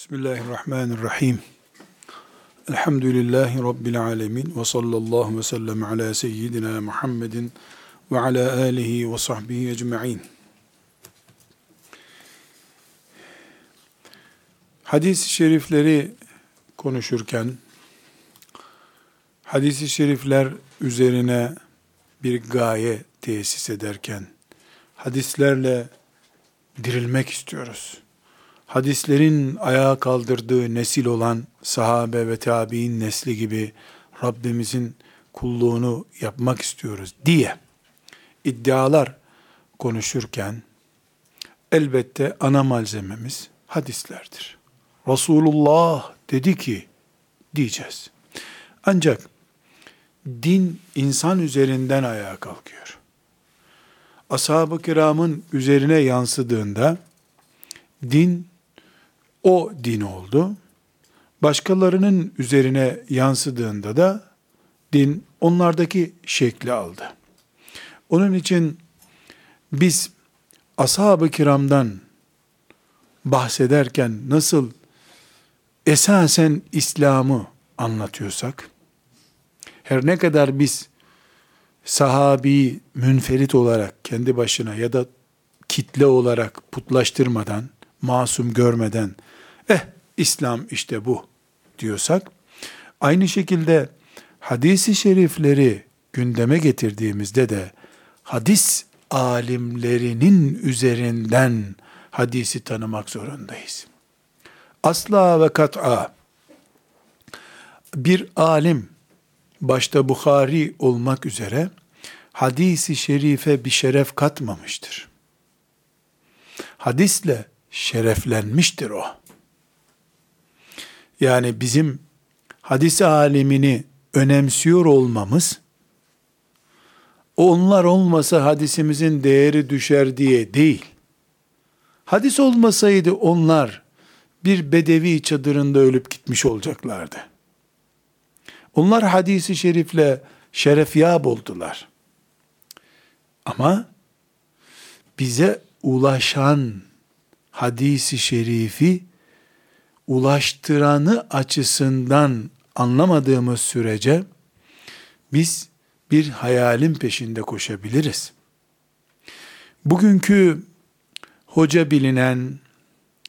Bismillahirrahmanirrahim. Elhamdülillahi Rabbil alemin. Ve sallallahu ve sellem ala seyyidina Muhammedin ve ala alihi ve sahbihi ecma'in. Hadis-i şerifleri konuşurken, hadis-i şerifler üzerine bir gaye tesis ederken, hadislerle dirilmek istiyoruz hadislerin ayağa kaldırdığı nesil olan sahabe ve tabi'in nesli gibi Rabbimizin kulluğunu yapmak istiyoruz diye iddialar konuşurken elbette ana malzememiz hadislerdir. Resulullah dedi ki diyeceğiz. Ancak din insan üzerinden ayağa kalkıyor. Ashab-ı kiramın üzerine yansıdığında din o din oldu. Başkalarının üzerine yansıdığında da din onlardaki şekli aldı. Onun için biz ashab-ı kiramdan bahsederken nasıl esasen İslam'ı anlatıyorsak, her ne kadar biz sahabi münferit olarak kendi başına ya da kitle olarak putlaştırmadan, masum görmeden Eh İslam işte bu diyorsak aynı şekilde hadisi şerifleri gündeme getirdiğimizde de hadis alimlerinin üzerinden hadisi tanımak zorundayız. Asla ve kat'a bir alim başta Bukhari olmak üzere hadisi şerife bir şeref katmamıştır. Hadisle şereflenmiştir o. Yani bizim hadis alemini önemsiyor olmamız, onlar olmasa hadisimizin değeri düşer diye değil. Hadis olmasaydı onlar bir bedevi çadırında ölüp gitmiş olacaklardı. Onlar hadisi şerifle şerefyab oldular. Ama bize ulaşan hadisi şerifi ulaştıranı açısından anlamadığımız sürece biz bir hayalin peşinde koşabiliriz. Bugünkü hoca bilinen,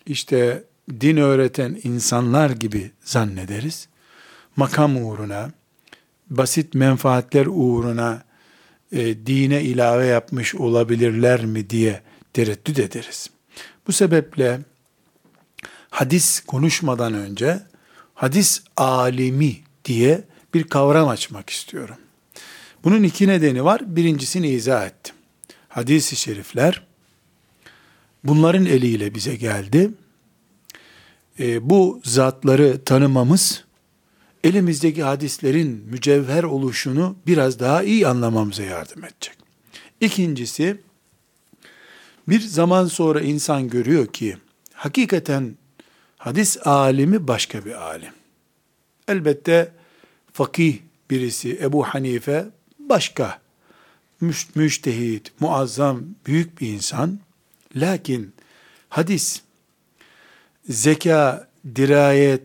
işte din öğreten insanlar gibi zannederiz. Makam uğruna, basit menfaatler uğruna e, dine ilave yapmış olabilirler mi diye tereddüt ederiz. Bu sebeple hadis konuşmadan önce hadis alimi diye bir kavram açmak istiyorum. Bunun iki nedeni var. Birincisini izah ettim. Hadis-i şerifler bunların eliyle bize geldi. E, bu zatları tanımamız elimizdeki hadislerin mücevher oluşunu biraz daha iyi anlamamıza yardım edecek. İkincisi bir zaman sonra insan görüyor ki hakikaten Hadis alimi başka bir alim. Elbette fakih birisi Ebu Hanife başka müştehit, muazzam, büyük bir insan. Lakin hadis, zeka, dirayet,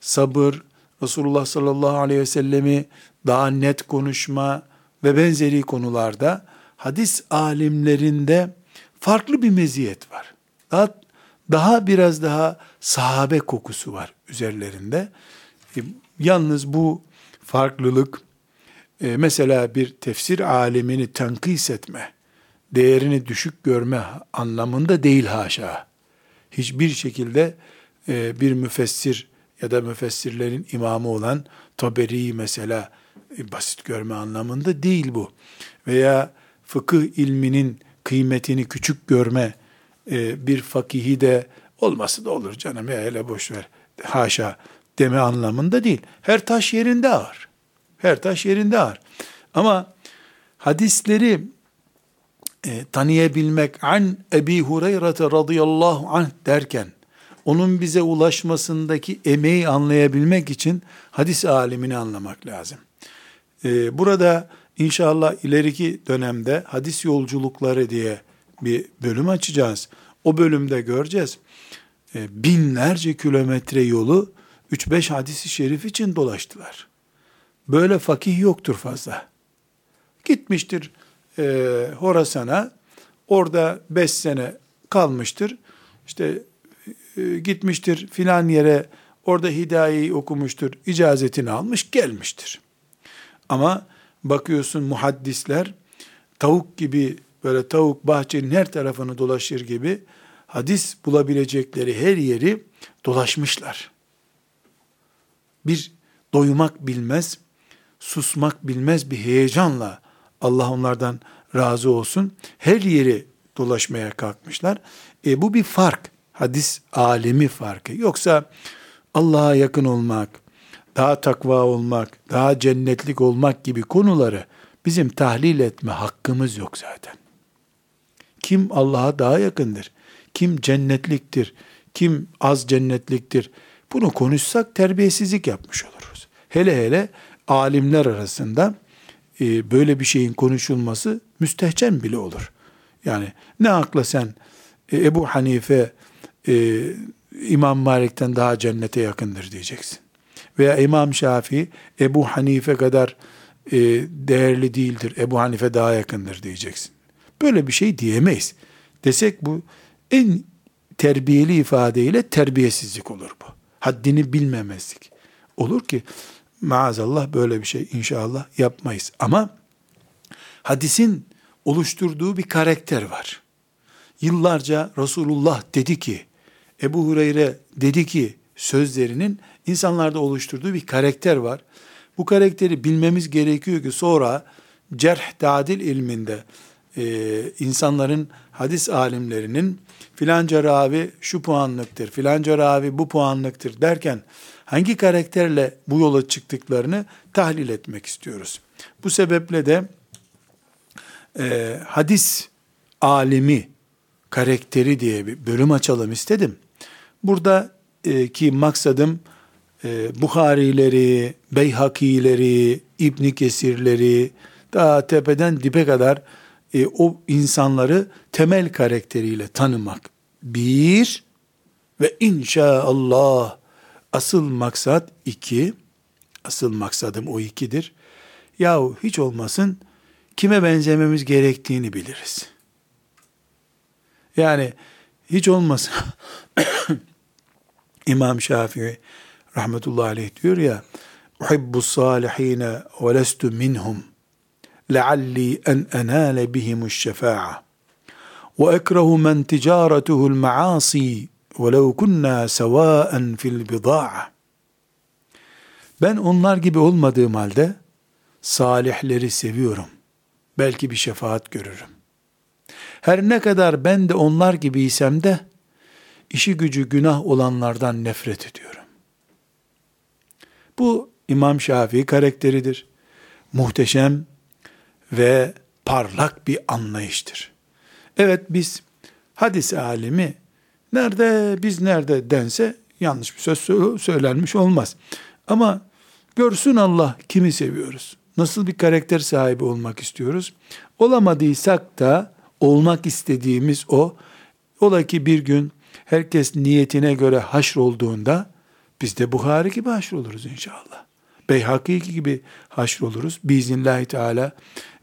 sabır, Resulullah sallallahu aleyhi ve sellemi daha net konuşma ve benzeri konularda hadis alimlerinde farklı bir meziyet var. Daha daha biraz daha sahabe kokusu var üzerlerinde. E, yalnız bu farklılık e, mesela bir tefsir alemini tenkis etme, değerini düşük görme anlamında değil haşa. Hiçbir şekilde e, bir müfessir ya da müfessirlerin imamı olan Taberi mesela e, basit görme anlamında değil bu. Veya fıkıh ilminin kıymetini küçük görme e, bir fakihi de olması da olur canım ya hele boş ver haşa deme anlamında değil. Her taş yerinde ağır. Her taş yerinde ağır. Ama hadisleri e, tanıyabilmek an Ebi Hureyre radıyallahu anh derken onun bize ulaşmasındaki emeği anlayabilmek için hadis alimini anlamak lazım. E, burada inşallah ileriki dönemde hadis yolculukları diye bir bölüm açacağız. O bölümde göreceğiz. e, binlerce kilometre yolu 3-5 hadisi şerif için dolaştılar. Böyle fakih yoktur fazla. Gitmiştir e, Horasan'a, orada 5 sene kalmıştır. İşte e, gitmiştir filan yere, orada hidayeyi okumuştur, icazetini almış, gelmiştir. Ama bakıyorsun muhaddisler, tavuk gibi, böyle tavuk bahçenin her tarafını dolaşır gibi, hadis bulabilecekleri her yeri dolaşmışlar. Bir doymak bilmez, susmak bilmez bir heyecanla Allah onlardan razı olsun. Her yeri dolaşmaya kalkmışlar. E, bu bir fark. Hadis alemi farkı. Yoksa Allah'a yakın olmak, daha takva olmak, daha cennetlik olmak gibi konuları bizim tahlil etme hakkımız yok zaten. Kim Allah'a daha yakındır? Kim cennetliktir? Kim az cennetliktir? Bunu konuşsak terbiyesizlik yapmış oluruz. Hele hele alimler arasında e, böyle bir şeyin konuşulması müstehcen bile olur. Yani ne akla sen e, Ebu Hanife e, İmam Malik'ten daha cennete yakındır diyeceksin. Veya İmam Şafii Ebu Hanife kadar e, değerli değildir. Ebu Hanife daha yakındır diyeceksin. Böyle bir şey diyemeyiz. Desek bu en terbiyeli ifadeyle terbiyesizlik olur bu. Haddini bilmemezlik. Olur ki maazallah böyle bir şey inşallah yapmayız. Ama hadisin oluşturduğu bir karakter var. Yıllarca Resulullah dedi ki, Ebu Hureyre dedi ki sözlerinin insanlarda oluşturduğu bir karakter var. Bu karakteri bilmemiz gerekiyor ki sonra cerh tadil ilminde e, insanların hadis alimlerinin filanca ravi şu puanlıktır, filanca ravi bu puanlıktır derken hangi karakterle bu yola çıktıklarını tahlil etmek istiyoruz. Bu sebeple de e, hadis alimi karakteri diye bir bölüm açalım istedim. Burada e, maksadım e, Buharileri, Beyhakileri, İbni Kesirleri, daha tepeden dibe kadar e, o insanları temel karakteriyle tanımak. Bir ve inşallah asıl maksat iki, asıl maksadım o ikidir. Yahu hiç olmasın kime benzememiz gerektiğini biliriz. Yani hiç olmasın İmam Şafii rahmetullahi aleyh diyor ya uhibbu salihine ve lestu minhum لعلي أن أنال بهم الشفاعة وأكره من تجارته المعاصي ولو كنا سواء في البضاعة Ben onlar gibi olmadığım halde salihleri seviyorum. Belki bir şefaat görürüm. Her ne kadar ben de onlar gibiysem de işi gücü günah olanlardan nefret ediyorum. Bu İmam Şafii karakteridir. Muhteşem ve parlak bir anlayıştır. Evet biz hadis alimi nerede biz nerede dense yanlış bir söz söylenmiş olmaz. Ama görsün Allah kimi seviyoruz. Nasıl bir karakter sahibi olmak istiyoruz. Olamadıysak da olmak istediğimiz o. Ola ki bir gün herkes niyetine göre haşr olduğunda biz de Buhari gibi haşr oluruz inşallah. Beyhaki gibi haşr oluruz. Biiznillahü Teala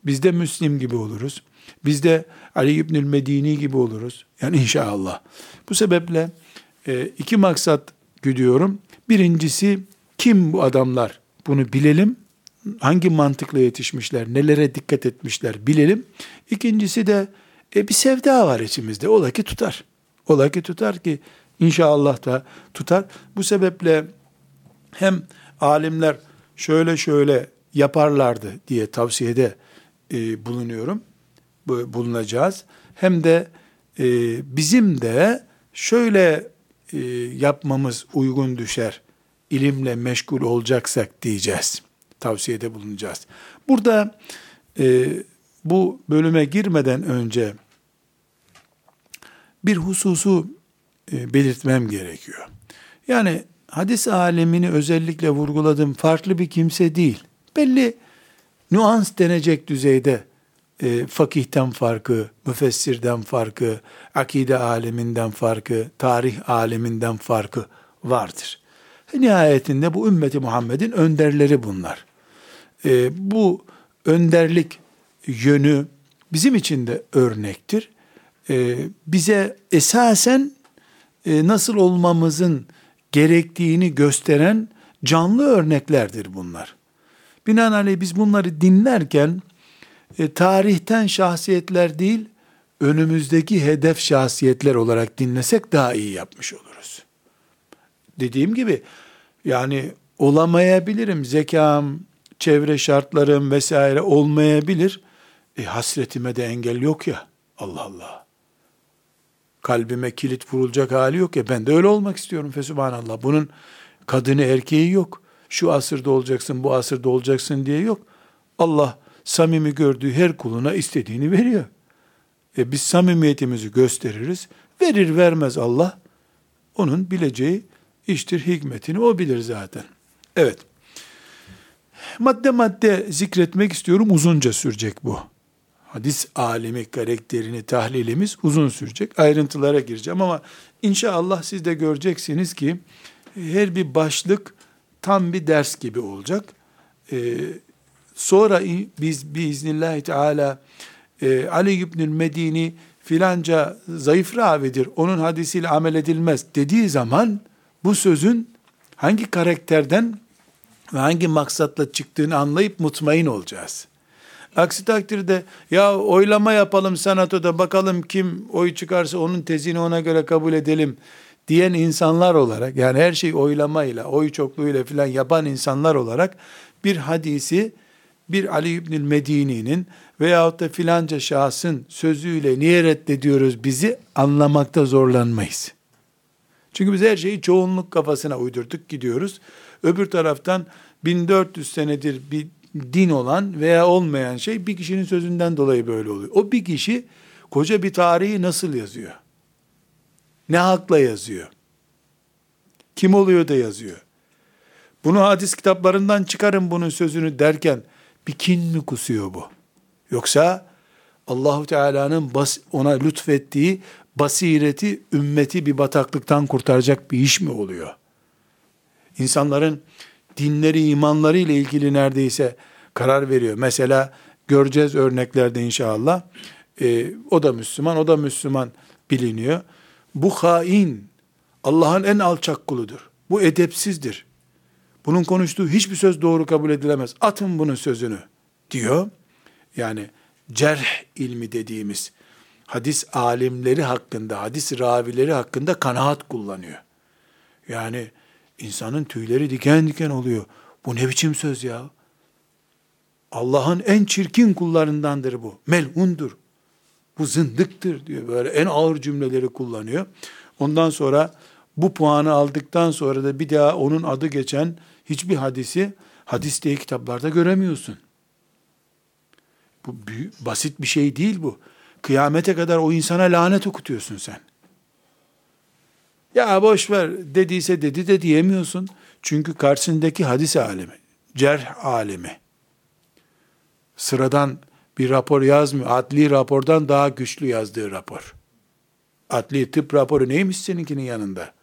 biz de Müslim gibi oluruz. Biz de Ali İbnül Medini gibi oluruz. Yani inşallah. Bu sebeple e, iki maksat güdüyorum. Birincisi kim bu adamlar? Bunu bilelim. Hangi mantıkla yetişmişler, nelere dikkat etmişler bilelim. İkincisi de e, bir sevda var içimizde. Ola ki tutar. Ola ki tutar ki inşallah da tutar. Bu sebeple hem alimler şöyle şöyle yaparlardı diye tavsiyede e, bulunuyorum, bulunacağız. Hem de e, bizim de şöyle e, yapmamız uygun düşer, ilimle meşgul olacaksak diyeceğiz. Tavsiyede bulunacağız. Burada e, bu bölüme girmeden önce bir hususu belirtmem gerekiyor. Yani hadis alemini özellikle vurguladım farklı bir kimse değil. Belli nüans denecek düzeyde e, fakihten farkı, müfessirden farkı, akide aleminden farkı, tarih aleminden farkı vardır. Nihayetinde bu ümmeti Muhammed'in önderleri bunlar. E, bu önderlik yönü bizim için de örnektir. E, bize esasen e, nasıl olmamızın gerektiğini gösteren canlı örneklerdir bunlar. Binaenaleyh biz bunları dinlerken e, tarihten şahsiyetler değil, önümüzdeki hedef şahsiyetler olarak dinlesek daha iyi yapmış oluruz. Dediğim gibi yani olamayabilirim, zekam, çevre şartlarım vesaire olmayabilir. E, hasretime de engel yok ya. Allah Allah. Kalbime kilit vurulacak hali yok ya. Ben de öyle olmak istiyorum fesubhanallah. Bunun kadını erkeği yok. Şu asırda olacaksın, bu asırda olacaksın diye yok. Allah samimi gördüğü her kuluna istediğini veriyor. E biz samimiyetimizi gösteririz. Verir vermez Allah. Onun bileceği iştir, hikmetini o bilir zaten. Evet. Madde madde zikretmek istiyorum. Uzunca sürecek bu. Hadis alimi karakterini tahlilimiz uzun sürecek. Ayrıntılara gireceğim ama inşallah siz de göreceksiniz ki her bir başlık tam bir ders gibi olacak. Ee, sonra biz biiznillahü teala e, Ali İbnül Medini filanca zayıf ravidir, onun hadisiyle amel edilmez dediği zaman bu sözün hangi karakterden ve hangi maksatla çıktığını anlayıp mutmain olacağız. Aksi takdirde ya oylama yapalım senatoda bakalım kim oy çıkarsa onun tezini ona göre kabul edelim diyen insanlar olarak yani her şey oylamayla, oy çokluğuyla filan yapan insanlar olarak bir hadisi bir Ali İbnül Medini'nin veyahut da filanca şahsın sözüyle niye reddediyoruz bizi anlamakta zorlanmayız. Çünkü biz her şeyi çoğunluk kafasına uydurduk gidiyoruz. Öbür taraftan 1400 senedir bir din olan veya olmayan şey bir kişinin sözünden dolayı böyle oluyor. O bir kişi koca bir tarihi nasıl yazıyor? Ne hakla yazıyor? Kim oluyor da yazıyor? Bunu hadis kitaplarından çıkarın bunun sözünü derken bir kin mi kusuyor bu? Yoksa Allahu Teala'nın ona lütfettiği basireti ümmeti bir bataklıktan kurtaracak bir iş mi oluyor? İnsanların dinleri, imanları ile ilgili neredeyse karar veriyor. Mesela göreceğiz örneklerde inşallah. Ee, o da Müslüman, o da Müslüman biliniyor. Bu hain, Allah'ın en alçak kuludur. Bu edepsizdir. Bunun konuştuğu hiçbir söz doğru kabul edilemez. Atın bunun sözünü diyor. Yani cerh ilmi dediğimiz hadis alimleri hakkında, hadis ravileri hakkında kanaat kullanıyor. Yani insanın tüyleri diken diken oluyor. Bu ne biçim söz ya? Allah'ın en çirkin kullarındandır bu. Melundur. Bu zındıktır diyor. Böyle en ağır cümleleri kullanıyor. Ondan sonra bu puanı aldıktan sonra da bir daha onun adı geçen hiçbir hadisi hadis diye kitaplarda göremiyorsun. Bu büyük, basit bir şey değil bu. Kıyamete kadar o insana lanet okutuyorsun sen. Ya boş ver dediyse dedi de diyemiyorsun. Çünkü karşısındaki hadis alemi, cerh alemi. Sıradan bir rapor yazmıyor. Adli rapordan daha güçlü yazdığı rapor. Adli tıp raporu neymiş seninkinin yanında?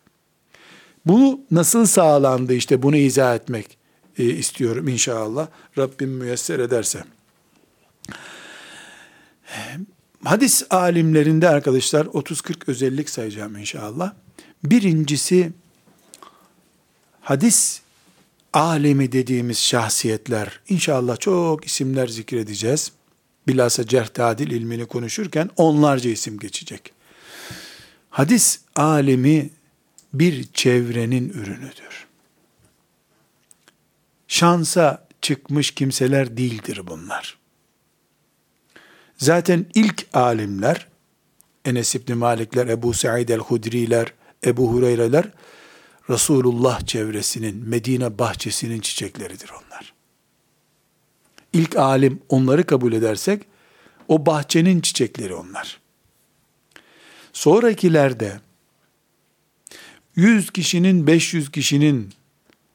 Bu nasıl sağlandı işte bunu izah etmek e, istiyorum inşallah. Rabbim müyesser ederse. Hadis alimlerinde arkadaşlar 30-40 özellik sayacağım inşallah. Birincisi hadis alemi dediğimiz şahsiyetler inşallah çok isimler zikredeceğiz. Bilhassa cerh tadil ilmini konuşurken onlarca isim geçecek. Hadis alemi bir çevrenin ürünüdür. Şansa çıkmış kimseler değildir bunlar. Zaten ilk alimler, Enes İbni Malikler, Ebu Said el-Hudriler, Ebu Hureyreler, Resulullah çevresinin, Medine bahçesinin çiçekleridir onlar. İlk alim onları kabul edersek, o bahçenin çiçekleri onlar. Sonrakilerde, 100 kişinin, 500 kişinin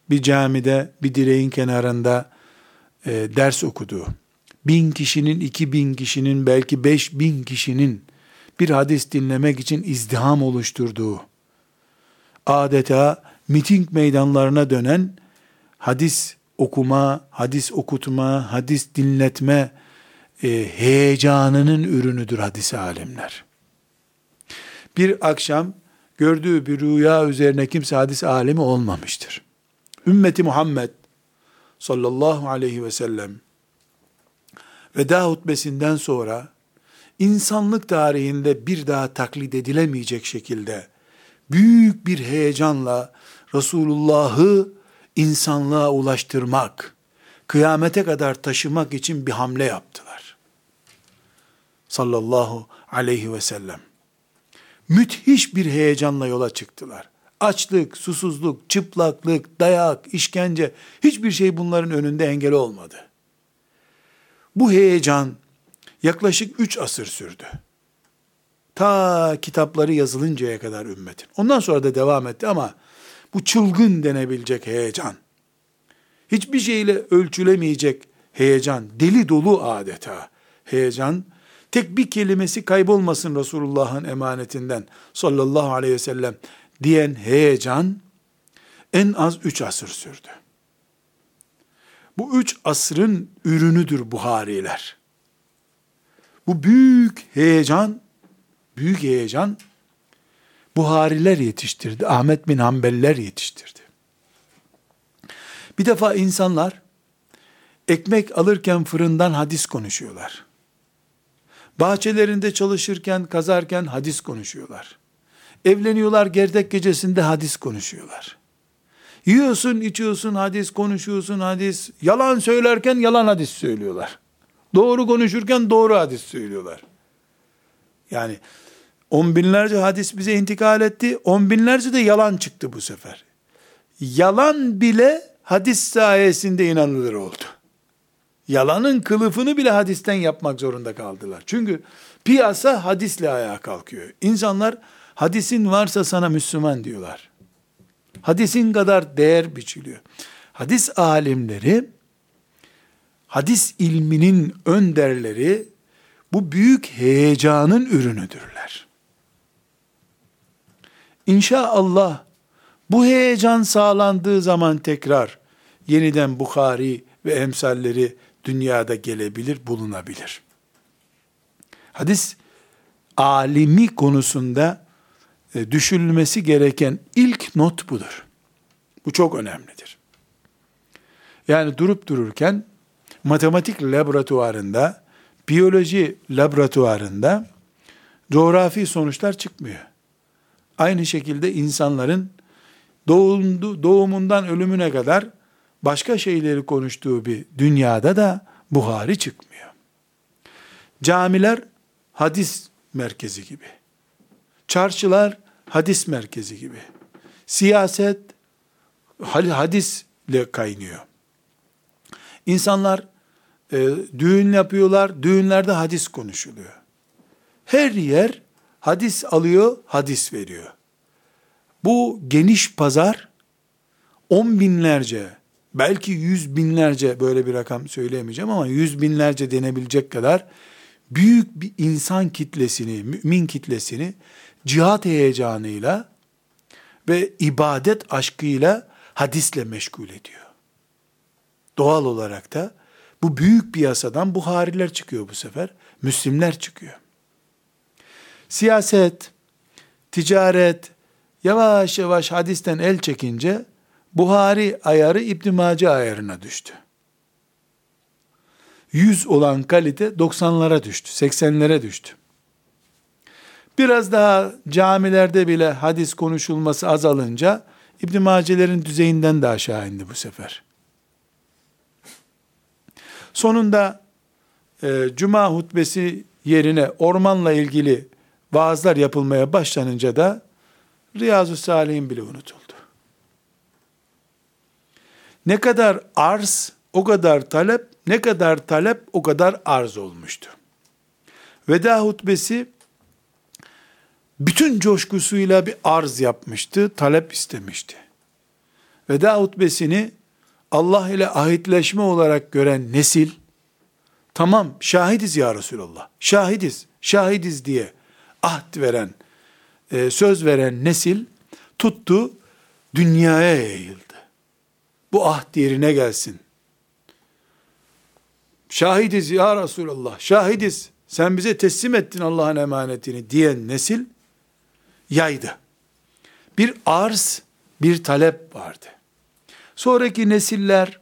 bir camide, bir direğin kenarında e, ders okuduğu, bin kişinin, iki bin kişinin, belki beş bin kişinin bir hadis dinlemek için izdiham oluşturduğu, adeta miting meydanlarına dönen hadis okuma, hadis okutma, hadis dinletme e, heyecanının ürünüdür hadis alimler. Bir akşam gördüğü bir rüya üzerine kimse hadis alemi olmamıştır. Ümmeti Muhammed sallallahu aleyhi ve sellem veda hutbesinden sonra insanlık tarihinde bir daha taklit edilemeyecek şekilde büyük bir heyecanla Resulullah'ı insanlığa ulaştırmak, kıyamete kadar taşımak için bir hamle yaptılar. Sallallahu aleyhi ve sellem. Müthiş bir heyecanla yola çıktılar. Açlık, susuzluk, çıplaklık, dayak, işkence hiçbir şey bunların önünde engel olmadı. Bu heyecan yaklaşık üç asır sürdü. Ta kitapları yazılıncaya kadar ümmetin. Ondan sonra da devam etti ama bu çılgın denebilecek heyecan, hiçbir şeyle ölçülemeyecek heyecan, deli dolu adeta heyecan, tek bir kelimesi kaybolmasın Resulullah'ın emanetinden sallallahu aleyhi ve sellem diyen heyecan en az üç asır sürdü. Bu üç asrın ürünüdür Buhariler. Bu büyük heyecan, büyük heyecan Buhariler yetiştirdi. Ahmet bin Hanbeliler yetiştirdi. Bir defa insanlar ekmek alırken fırından hadis konuşuyorlar. Bahçelerinde çalışırken, kazarken hadis konuşuyorlar. Evleniyorlar gerdek gecesinde hadis konuşuyorlar. Yiyorsun, içiyorsun, hadis konuşuyorsun, hadis. Yalan söylerken yalan hadis söylüyorlar. Doğru konuşurken doğru hadis söylüyorlar. Yani on binlerce hadis bize intikal etti. On binlerce de yalan çıktı bu sefer. Yalan bile hadis sayesinde inanılır oldu. Yalanın kılıfını bile hadisten yapmak zorunda kaldılar. Çünkü piyasa hadisle ayağa kalkıyor. İnsanlar hadisin varsa sana Müslüman diyorlar. Hadisin kadar değer biçiliyor. Hadis alimleri, hadis ilminin önderleri bu büyük heyecanın ürünüdürler. İnşallah bu heyecan sağlandığı zaman tekrar yeniden Bukhari ve emsalleri dünyada gelebilir, bulunabilir. Hadis alimi konusunda e, düşünülmesi gereken ilk not budur. Bu çok önemlidir. Yani durup dururken matematik laboratuvarında, biyoloji laboratuvarında coğrafi sonuçlar çıkmıyor. Aynı şekilde insanların doğumdu, doğumundan ölümüne kadar başka şeyleri konuştuğu bir dünyada da Buhari çıkmıyor. Camiler hadis merkezi gibi. Çarşılar hadis merkezi gibi. Siyaset hadisle kaynıyor. İnsanlar e, düğün yapıyorlar, düğünlerde hadis konuşuluyor. Her yer hadis alıyor, hadis veriyor. Bu geniş pazar on binlerce, belki yüz binlerce böyle bir rakam söyleyemeyeceğim ama yüz binlerce denebilecek kadar büyük bir insan kitlesini, mümin kitlesini cihat heyecanıyla ve ibadet aşkıyla hadisle meşgul ediyor. Doğal olarak da bu büyük piyasadan Buhariler çıkıyor bu sefer. Müslimler çıkıyor. Siyaset, ticaret yavaş yavaş hadisten el çekince Buhari ayarı İbn Mace ayarına düştü. 100 olan kalite 90'lara düştü, 80'lere düştü. Biraz daha camilerde bile hadis konuşulması azalınca İbn Mace'lerin düzeyinden de aşağı indi bu sefer. Sonunda e, cuma hutbesi yerine ormanla ilgili vaazlar yapılmaya başlanınca da Riyazu Salih'in bile unutuldu. Ne kadar arz, o kadar talep, ne kadar talep, o kadar arz olmuştu. Veda hutbesi bütün coşkusuyla bir arz yapmıştı, talep istemişti. Veda hutbesini Allah ile ahitleşme olarak gören nesil, Tamam şahidiz ya Resulallah. Şahidiz, şahidiz diye ahd veren, e, söz veren nesil tuttu dünyaya yayıldı. Bu ahd yerine gelsin. Şahidiz ya Resulallah, şahidiz. Sen bize teslim ettin Allah'ın emanetini diyen nesil yaydı. Bir arz, bir talep vardı. Sonraki nesiller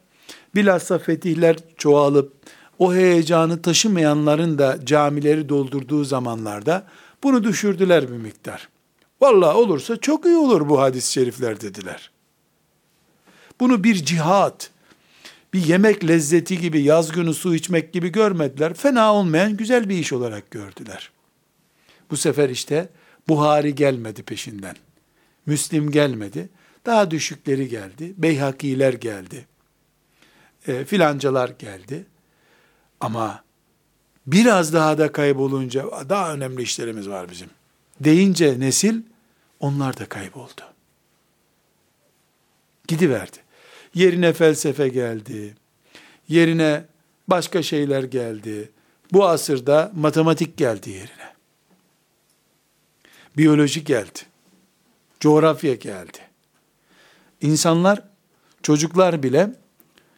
bilhassa fetihler çoğalıp o heyecanı taşımayanların da camileri doldurduğu zamanlarda bunu düşürdüler bir miktar. Vallahi olursa çok iyi olur bu hadis-i şerifler dediler. Bunu bir cihat, bir yemek lezzeti gibi yaz günü su içmek gibi görmediler. Fena olmayan güzel bir iş olarak gördüler. Bu sefer işte Buhari gelmedi peşinden. Müslim gelmedi. Daha düşükleri geldi. Beyhakiler geldi. E, filancalar geldi. Ama biraz daha da kaybolunca daha önemli işlerimiz var bizim. Deyince nesil onlar da kayboldu. Gidiverdi. Yerine felsefe geldi. Yerine başka şeyler geldi. Bu asırda matematik geldi yerine. Biyoloji geldi. Coğrafya geldi. İnsanlar, çocuklar bile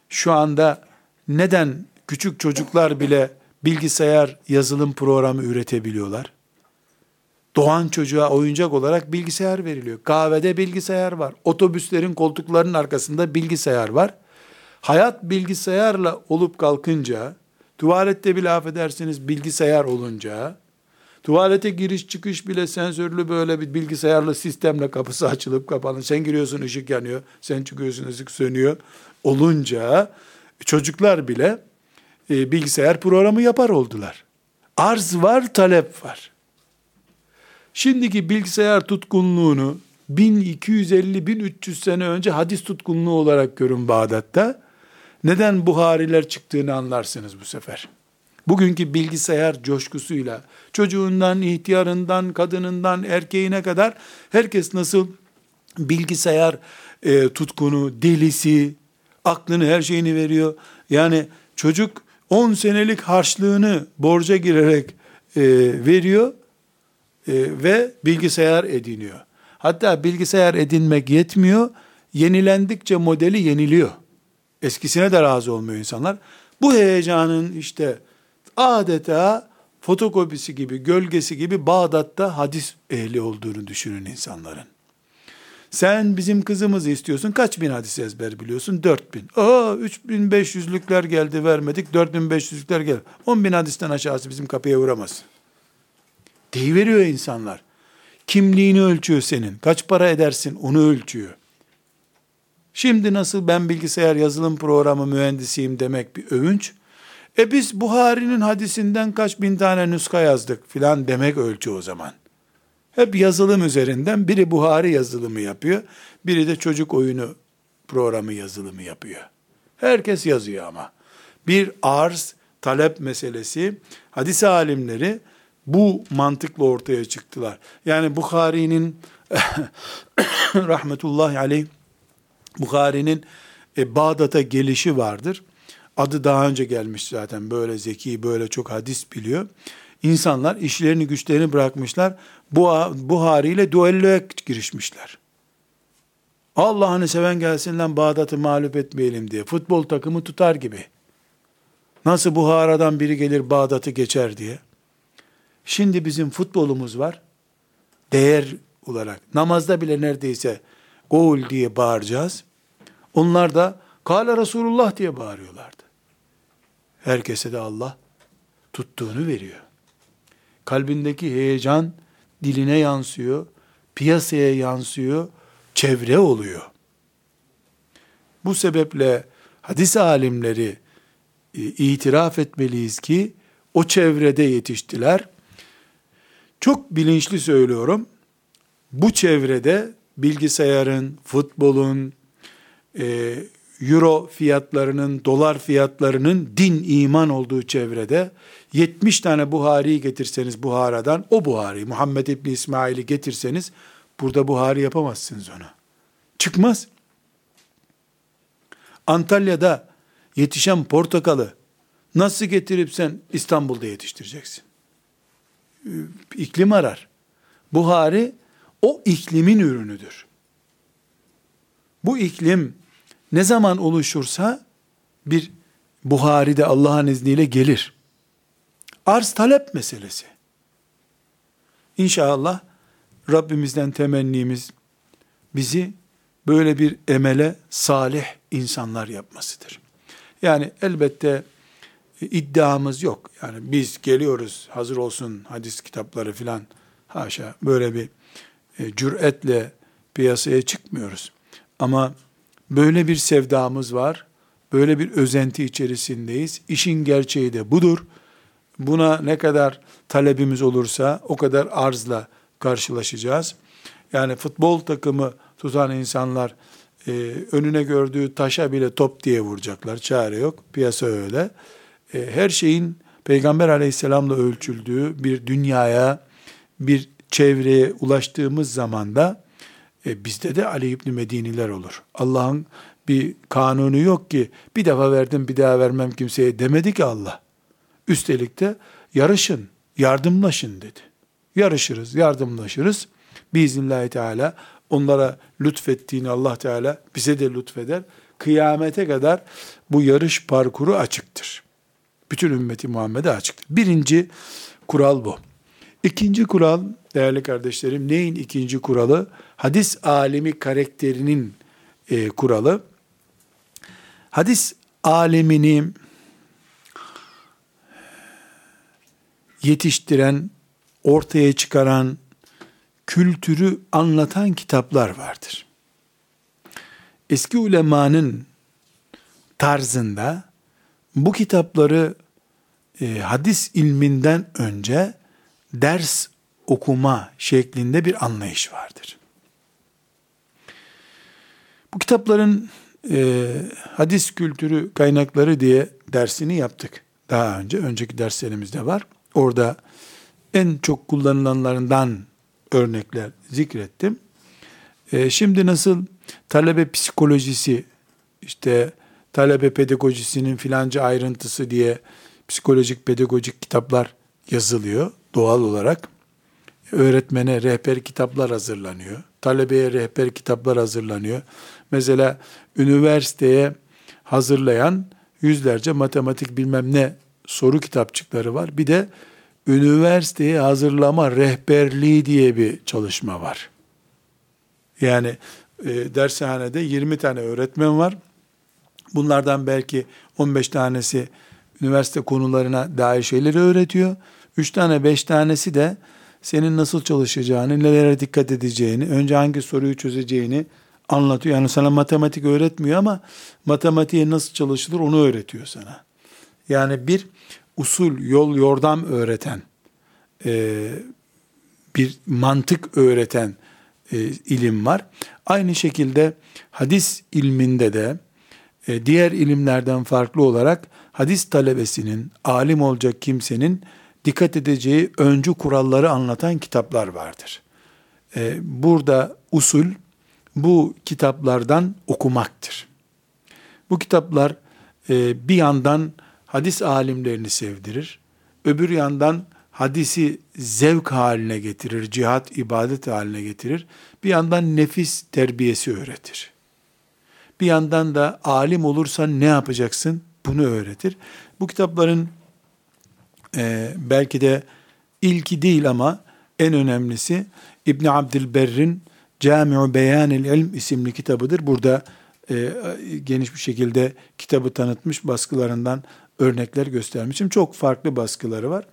şu anda neden küçük çocuklar bile bilgisayar yazılım programı üretebiliyorlar? Doğan çocuğa oyuncak olarak bilgisayar veriliyor. Kahvede bilgisayar var. Otobüslerin koltuklarının arkasında bilgisayar var. Hayat bilgisayarla olup kalkınca, tuvalette bile affedersiniz bilgisayar olunca, tuvalete giriş çıkış bile sensörlü böyle bir bilgisayarlı sistemle kapısı açılıp kapanır. Sen giriyorsun ışık yanıyor, sen çıkıyorsun ışık sönüyor. Olunca çocuklar bile e, bilgisayar programı yapar oldular. Arz var, talep var. Şimdiki bilgisayar tutkunluğunu 1250-1300 sene önce hadis tutkunluğu olarak görün Bağdat'ta. Neden Buhariler çıktığını anlarsınız bu sefer. Bugünkü bilgisayar coşkusuyla çocuğundan, ihtiyarından, kadınından, erkeğine kadar herkes nasıl bilgisayar e, tutkunu, delisi, aklını, her şeyini veriyor. Yani çocuk 10 senelik harçlığını borca girerek e, veriyor e, ve bilgisayar ediniyor. Hatta bilgisayar edinmek yetmiyor, yenilendikçe modeli yeniliyor. Eskisine de razı olmuyor insanlar. Bu heyecanın işte adeta fotokopisi gibi, gölgesi gibi Bağdat'ta hadis ehli olduğunu düşünün insanların. Sen bizim kızımızı istiyorsun. Kaç bin hadis ezber biliyorsun? Dört bin. Aa, üç bin beş yüzlükler geldi vermedik. Dört bin beş yüzlükler geldi. On bin hadisten aşağısı bizim kapıya uğramaz. Deyiveriyor insanlar. Kimliğini ölçüyor senin. Kaç para edersin onu ölçüyor. Şimdi nasıl ben bilgisayar yazılım programı mühendisiyim demek bir övünç. E biz Buhari'nin hadisinden kaç bin tane nüska yazdık filan demek ölçü o zaman. Hep yazılım üzerinden biri Buhari yazılımı yapıyor, biri de çocuk oyunu programı yazılımı yapıyor. Herkes yazıyor ama. Bir arz, talep meselesi, hadis alimleri bu mantıkla ortaya çıktılar. Yani Bukhari'nin rahmetullahi aleyh Bukhari'nin e, Bağdat'a gelişi vardır. Adı daha önce gelmiş zaten böyle zeki, böyle çok hadis biliyor. İnsanlar işlerini güçlerini bırakmışlar. Bu Buhari ile duelloya girişmişler. Allah'ını seven gelsin lan Bağdat'ı mağlup etmeyelim diye. Futbol takımı tutar gibi. Nasıl Buhara'dan biri gelir Bağdat'ı geçer diye. Şimdi bizim futbolumuz var. Değer olarak. Namazda bile neredeyse gol diye bağıracağız. Onlar da Kale Resulullah diye bağırıyorlardı. Herkese de Allah tuttuğunu veriyor. Kalbindeki heyecan diline yansıyor, piyasaya yansıyor, çevre oluyor. Bu sebeple hadis alimleri e, itiraf etmeliyiz ki o çevrede yetiştiler. Çok bilinçli söylüyorum. Bu çevrede bilgisayarın, futbolun, e, euro fiyatlarının, dolar fiyatlarının din iman olduğu çevrede 70 tane Buhari'yi getirseniz Buhara'dan, o Buhari, Muhammed İbni İsmail'i getirseniz, burada Buhari yapamazsınız ona. Çıkmaz. Antalya'da yetişen portakalı Nasıl getirip sen İstanbul'da yetiştireceksin? İklim arar. Buhari o iklimin ürünüdür. Bu iklim ne zaman oluşursa bir Buhari'de Allah'ın izniyle gelir. Arz talep meselesi. İnşallah Rabbimizden temennimiz bizi böyle bir emele salih insanlar yapmasıdır. Yani elbette iddiamız yok. Yani biz geliyoruz hazır olsun hadis kitapları filan haşa böyle bir e, cüretle piyasaya çıkmıyoruz. Ama böyle bir sevdamız var. Böyle bir özenti içerisindeyiz. İşin gerçeği de budur. Buna ne kadar talebimiz olursa o kadar arzla karşılaşacağız. Yani futbol takımı tutan insanlar e, önüne gördüğü taşa bile top diye vuracaklar. Çare yok. Piyasa öyle. E, her şeyin Peygamber aleyhisselamla ölçüldüğü bir dünyaya, bir çevreye ulaştığımız zaman da e, bizde de Ali İbni Mediniler olur. Allah'ın bir kanunu yok ki bir defa verdim bir daha vermem kimseye demedi ki Allah. Üstelik de yarışın, yardımlaşın dedi. Yarışırız, yardımlaşırız. Biiznillahü Teala onlara lütfettiğini Allah Teala bize de lütfeder. Kıyamete kadar bu yarış parkuru açıktır. Bütün ümmeti Muhammed'e açıktır. Birinci kural bu. İkinci kural değerli kardeşlerim neyin ikinci kuralı? Hadis alimi karakterinin e, kuralı. Hadis alemini yetiştiren, ortaya çıkaran, kültürü anlatan kitaplar vardır. Eski ulemanın tarzında bu kitapları e, hadis ilminden önce ders okuma şeklinde bir anlayış vardır. Bu kitapların e, hadis kültürü kaynakları diye dersini yaptık. Daha önce, önceki derslerimizde var. Orada en çok kullanılanlarından örnekler zikrettim. E, şimdi nasıl talebe psikolojisi, işte talebe pedagojisinin filanca ayrıntısı diye psikolojik pedagojik kitaplar yazılıyor doğal olarak. Öğretmene rehber kitaplar hazırlanıyor. Talebeye rehber kitaplar hazırlanıyor. Mesela üniversiteye hazırlayan yüzlerce matematik bilmem ne soru kitapçıkları var. Bir de üniversiteye hazırlama rehberliği diye bir çalışma var. Yani e, dershanede 20 tane öğretmen var. Bunlardan belki 15 tanesi üniversite konularına dair şeyleri öğretiyor. 3 tane 5 tanesi de senin nasıl çalışacağını, nelere dikkat edeceğini, önce hangi soruyu çözeceğini anlatıyor. Yani sana matematik öğretmiyor ama matematiğe nasıl çalışılır onu öğretiyor sana. Yani bir usul, yol, yordam öğreten, e, bir mantık öğreten e, ilim var. Aynı şekilde hadis ilminde de e, diğer ilimlerden farklı olarak hadis talebesinin, alim olacak kimsenin dikkat edeceği öncü kuralları anlatan kitaplar vardır. Burada usul bu kitaplardan okumaktır. Bu kitaplar e, bir yandan hadis alimlerini sevdirir, öbür yandan hadisi zevk haline getirir, cihat ibadet haline getirir. Bir yandan nefis terbiyesi öğretir. Bir yandan da alim olursan ne yapacaksın? Bunu öğretir. Bu kitapların e, belki de ilki değil ama en önemlisi İbn Abdülberr'in Camiu Beyanil İlm isimli kitabıdır. Burada e, geniş bir şekilde kitabı tanıtmış baskılarından örnekler göstermişim. Çok farklı baskıları var.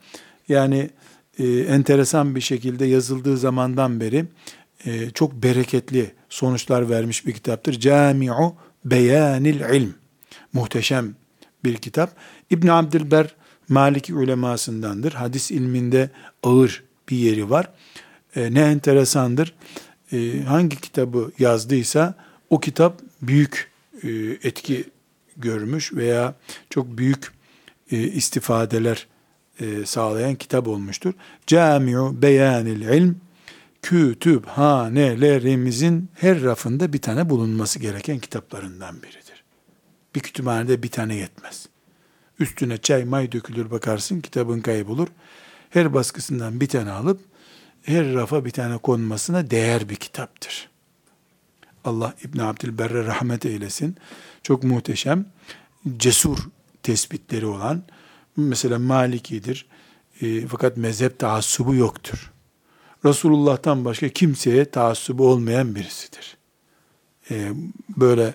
Yani e, enteresan bir şekilde yazıldığı zamandan beri e, çok bereketli sonuçlar vermiş bir kitaptır. Camiu Beyanil İlm. Muhteşem bir kitap. İbn Abdülber Maliki ulemasındandır. Hadis ilminde ağır bir yeri var. E, ne enteresandır. E, hangi kitabı yazdıysa o kitap büyük e, etki görmüş veya çok büyük e, istifadeler sağlayan kitap olmuştur. Camiu Beyanil İlm kütüphanelerimizin her rafında bir tane bulunması gereken kitaplarından biridir. Bir kütüphanede bir tane yetmez. Üstüne çay may dökülür bakarsın kitabın kaybolur. Her baskısından bir tane alıp her rafa bir tane konmasına değer bir kitaptır. Allah İbn Abdülberre rahmet eylesin. Çok muhteşem, cesur tespitleri olan, mesela Maliki'dir. E, fakat mezhep taassubu yoktur. Resulullah'tan başka kimseye taassubu olmayan birisidir. E, böyle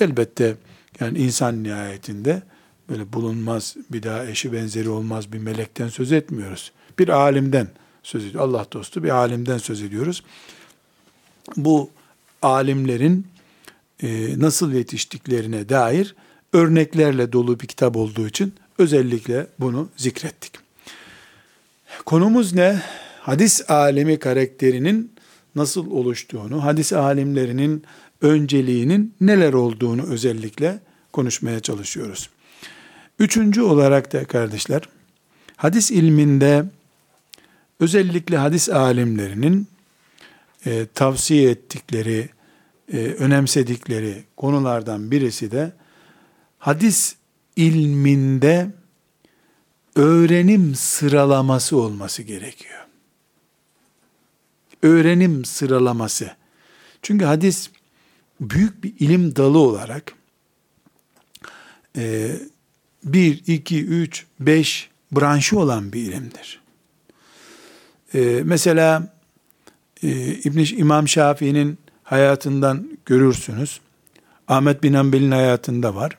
elbette yani insan nihayetinde böyle bulunmaz bir daha eşi benzeri olmaz bir melekten söz etmiyoruz. Bir alimden söz ediyoruz. Allah dostu bir alimden söz ediyoruz. Bu alimlerin e, nasıl yetiştiklerine dair örneklerle dolu bir kitap olduğu için özellikle bunu zikrettik. Konumuz ne? Hadis alemi karakterinin nasıl oluştuğunu, hadis alimlerinin önceliğinin neler olduğunu özellikle konuşmaya çalışıyoruz. Üçüncü olarak da kardeşler, hadis ilminde özellikle hadis alimlerinin e, tavsiye ettikleri, e, önemsedikleri konulardan birisi de hadis ilminde öğrenim sıralaması olması gerekiyor. Öğrenim sıralaması. Çünkü hadis büyük bir ilim dalı olarak e, bir, iki, üç, beş branşı olan bir ilimdir. E, mesela e, İbn İmam Şafii'nin hayatından görürsünüz. Ahmet bin Hanbel'in hayatında var.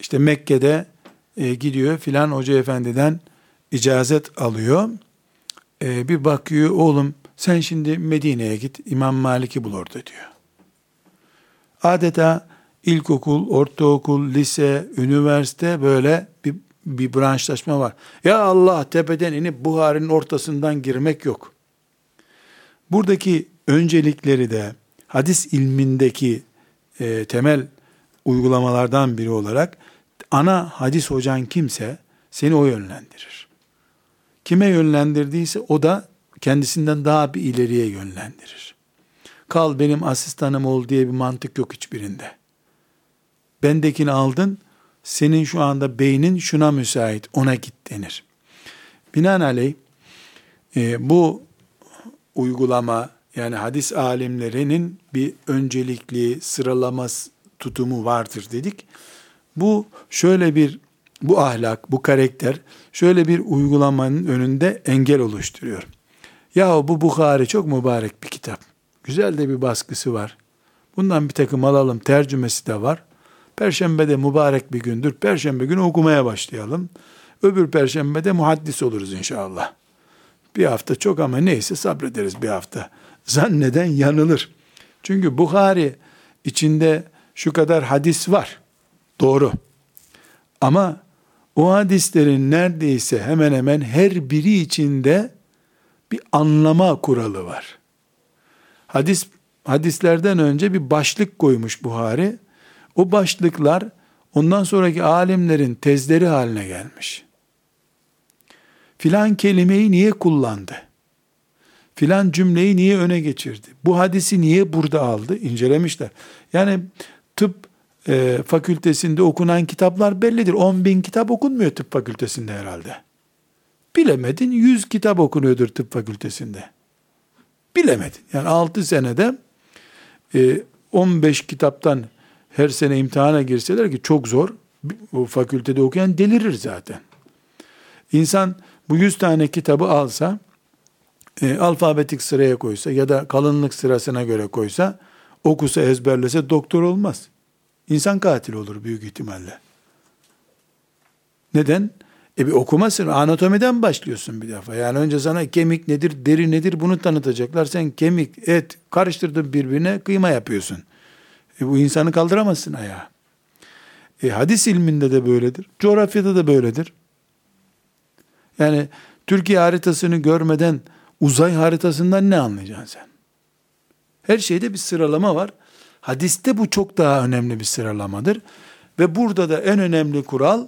İşte Mekke'de e, gidiyor filan hoca efendiden icazet alıyor. E, bir bakıyor oğlum sen şimdi Medine'ye git İmam Malik'i bul orada diyor. Adeta ilkokul, ortaokul, lise, üniversite böyle bir, bir branşlaşma var. Ya Allah tepeden inip Buhari'nin ortasından girmek yok. Buradaki öncelikleri de hadis ilmindeki e, temel uygulamalardan biri olarak ana hadis hocan kimse seni o yönlendirir. Kime yönlendirdiyse o da kendisinden daha bir ileriye yönlendirir. Kal benim asistanım ol diye bir mantık yok hiçbirinde. Bendekini aldın, senin şu anda beynin şuna müsait, ona git denir. Binaenaleyh e, bu uygulama yani hadis alimlerinin bir öncelikli sıralama tutumu vardır dedik. Bu şöyle bir bu ahlak, bu karakter şöyle bir uygulamanın önünde engel oluşturuyor. Ya bu Bukhari çok mübarek bir kitap. Güzel de bir baskısı var. Bundan bir takım alalım. Tercümesi de var. Perşembe de mübarek bir gündür. Perşembe günü okumaya başlayalım. Öbür perşembe de muhaddis oluruz inşallah. Bir hafta çok ama neyse sabrederiz bir hafta. Zanneden yanılır. Çünkü Bukhari içinde şu kadar hadis var. Doğru. Ama o hadislerin neredeyse hemen hemen her biri içinde bir anlama kuralı var. Hadis hadislerden önce bir başlık koymuş Buhari. O başlıklar ondan sonraki alimlerin tezleri haline gelmiş. Filan kelimeyi niye kullandı? Filan cümleyi niye öne geçirdi? Bu hadisi niye burada aldı? İncelemişler. Yani tıp e, fakültesinde okunan kitaplar bellidir. 10 bin kitap okunmuyor tıp fakültesinde herhalde. Bilemedin 100 kitap okunuyordur tıp fakültesinde. Bilemedin. Yani 6 senede e, 15 kitaptan her sene imtihana girseler ki çok zor. O fakültede okuyan delirir zaten. İnsan bu 100 tane kitabı alsa, e, alfabetik sıraya koysa ya da kalınlık sırasına göre koysa, okusa ezberlese doktor olmaz. İnsan katili olur büyük ihtimalle. Neden? E bir okumasın. Anatomiden başlıyorsun bir defa. Yani önce sana kemik nedir, deri nedir bunu tanıtacaklar. Sen kemik, et karıştırdın birbirine kıyma yapıyorsun. E bu insanı kaldıramazsın ayağa. E hadis ilminde de böyledir. Coğrafyada da böyledir. Yani Türkiye haritasını görmeden uzay haritasından ne anlayacaksın sen? Her şeyde bir sıralama var. Hadiste bu çok daha önemli bir sıralamadır. Ve burada da en önemli kural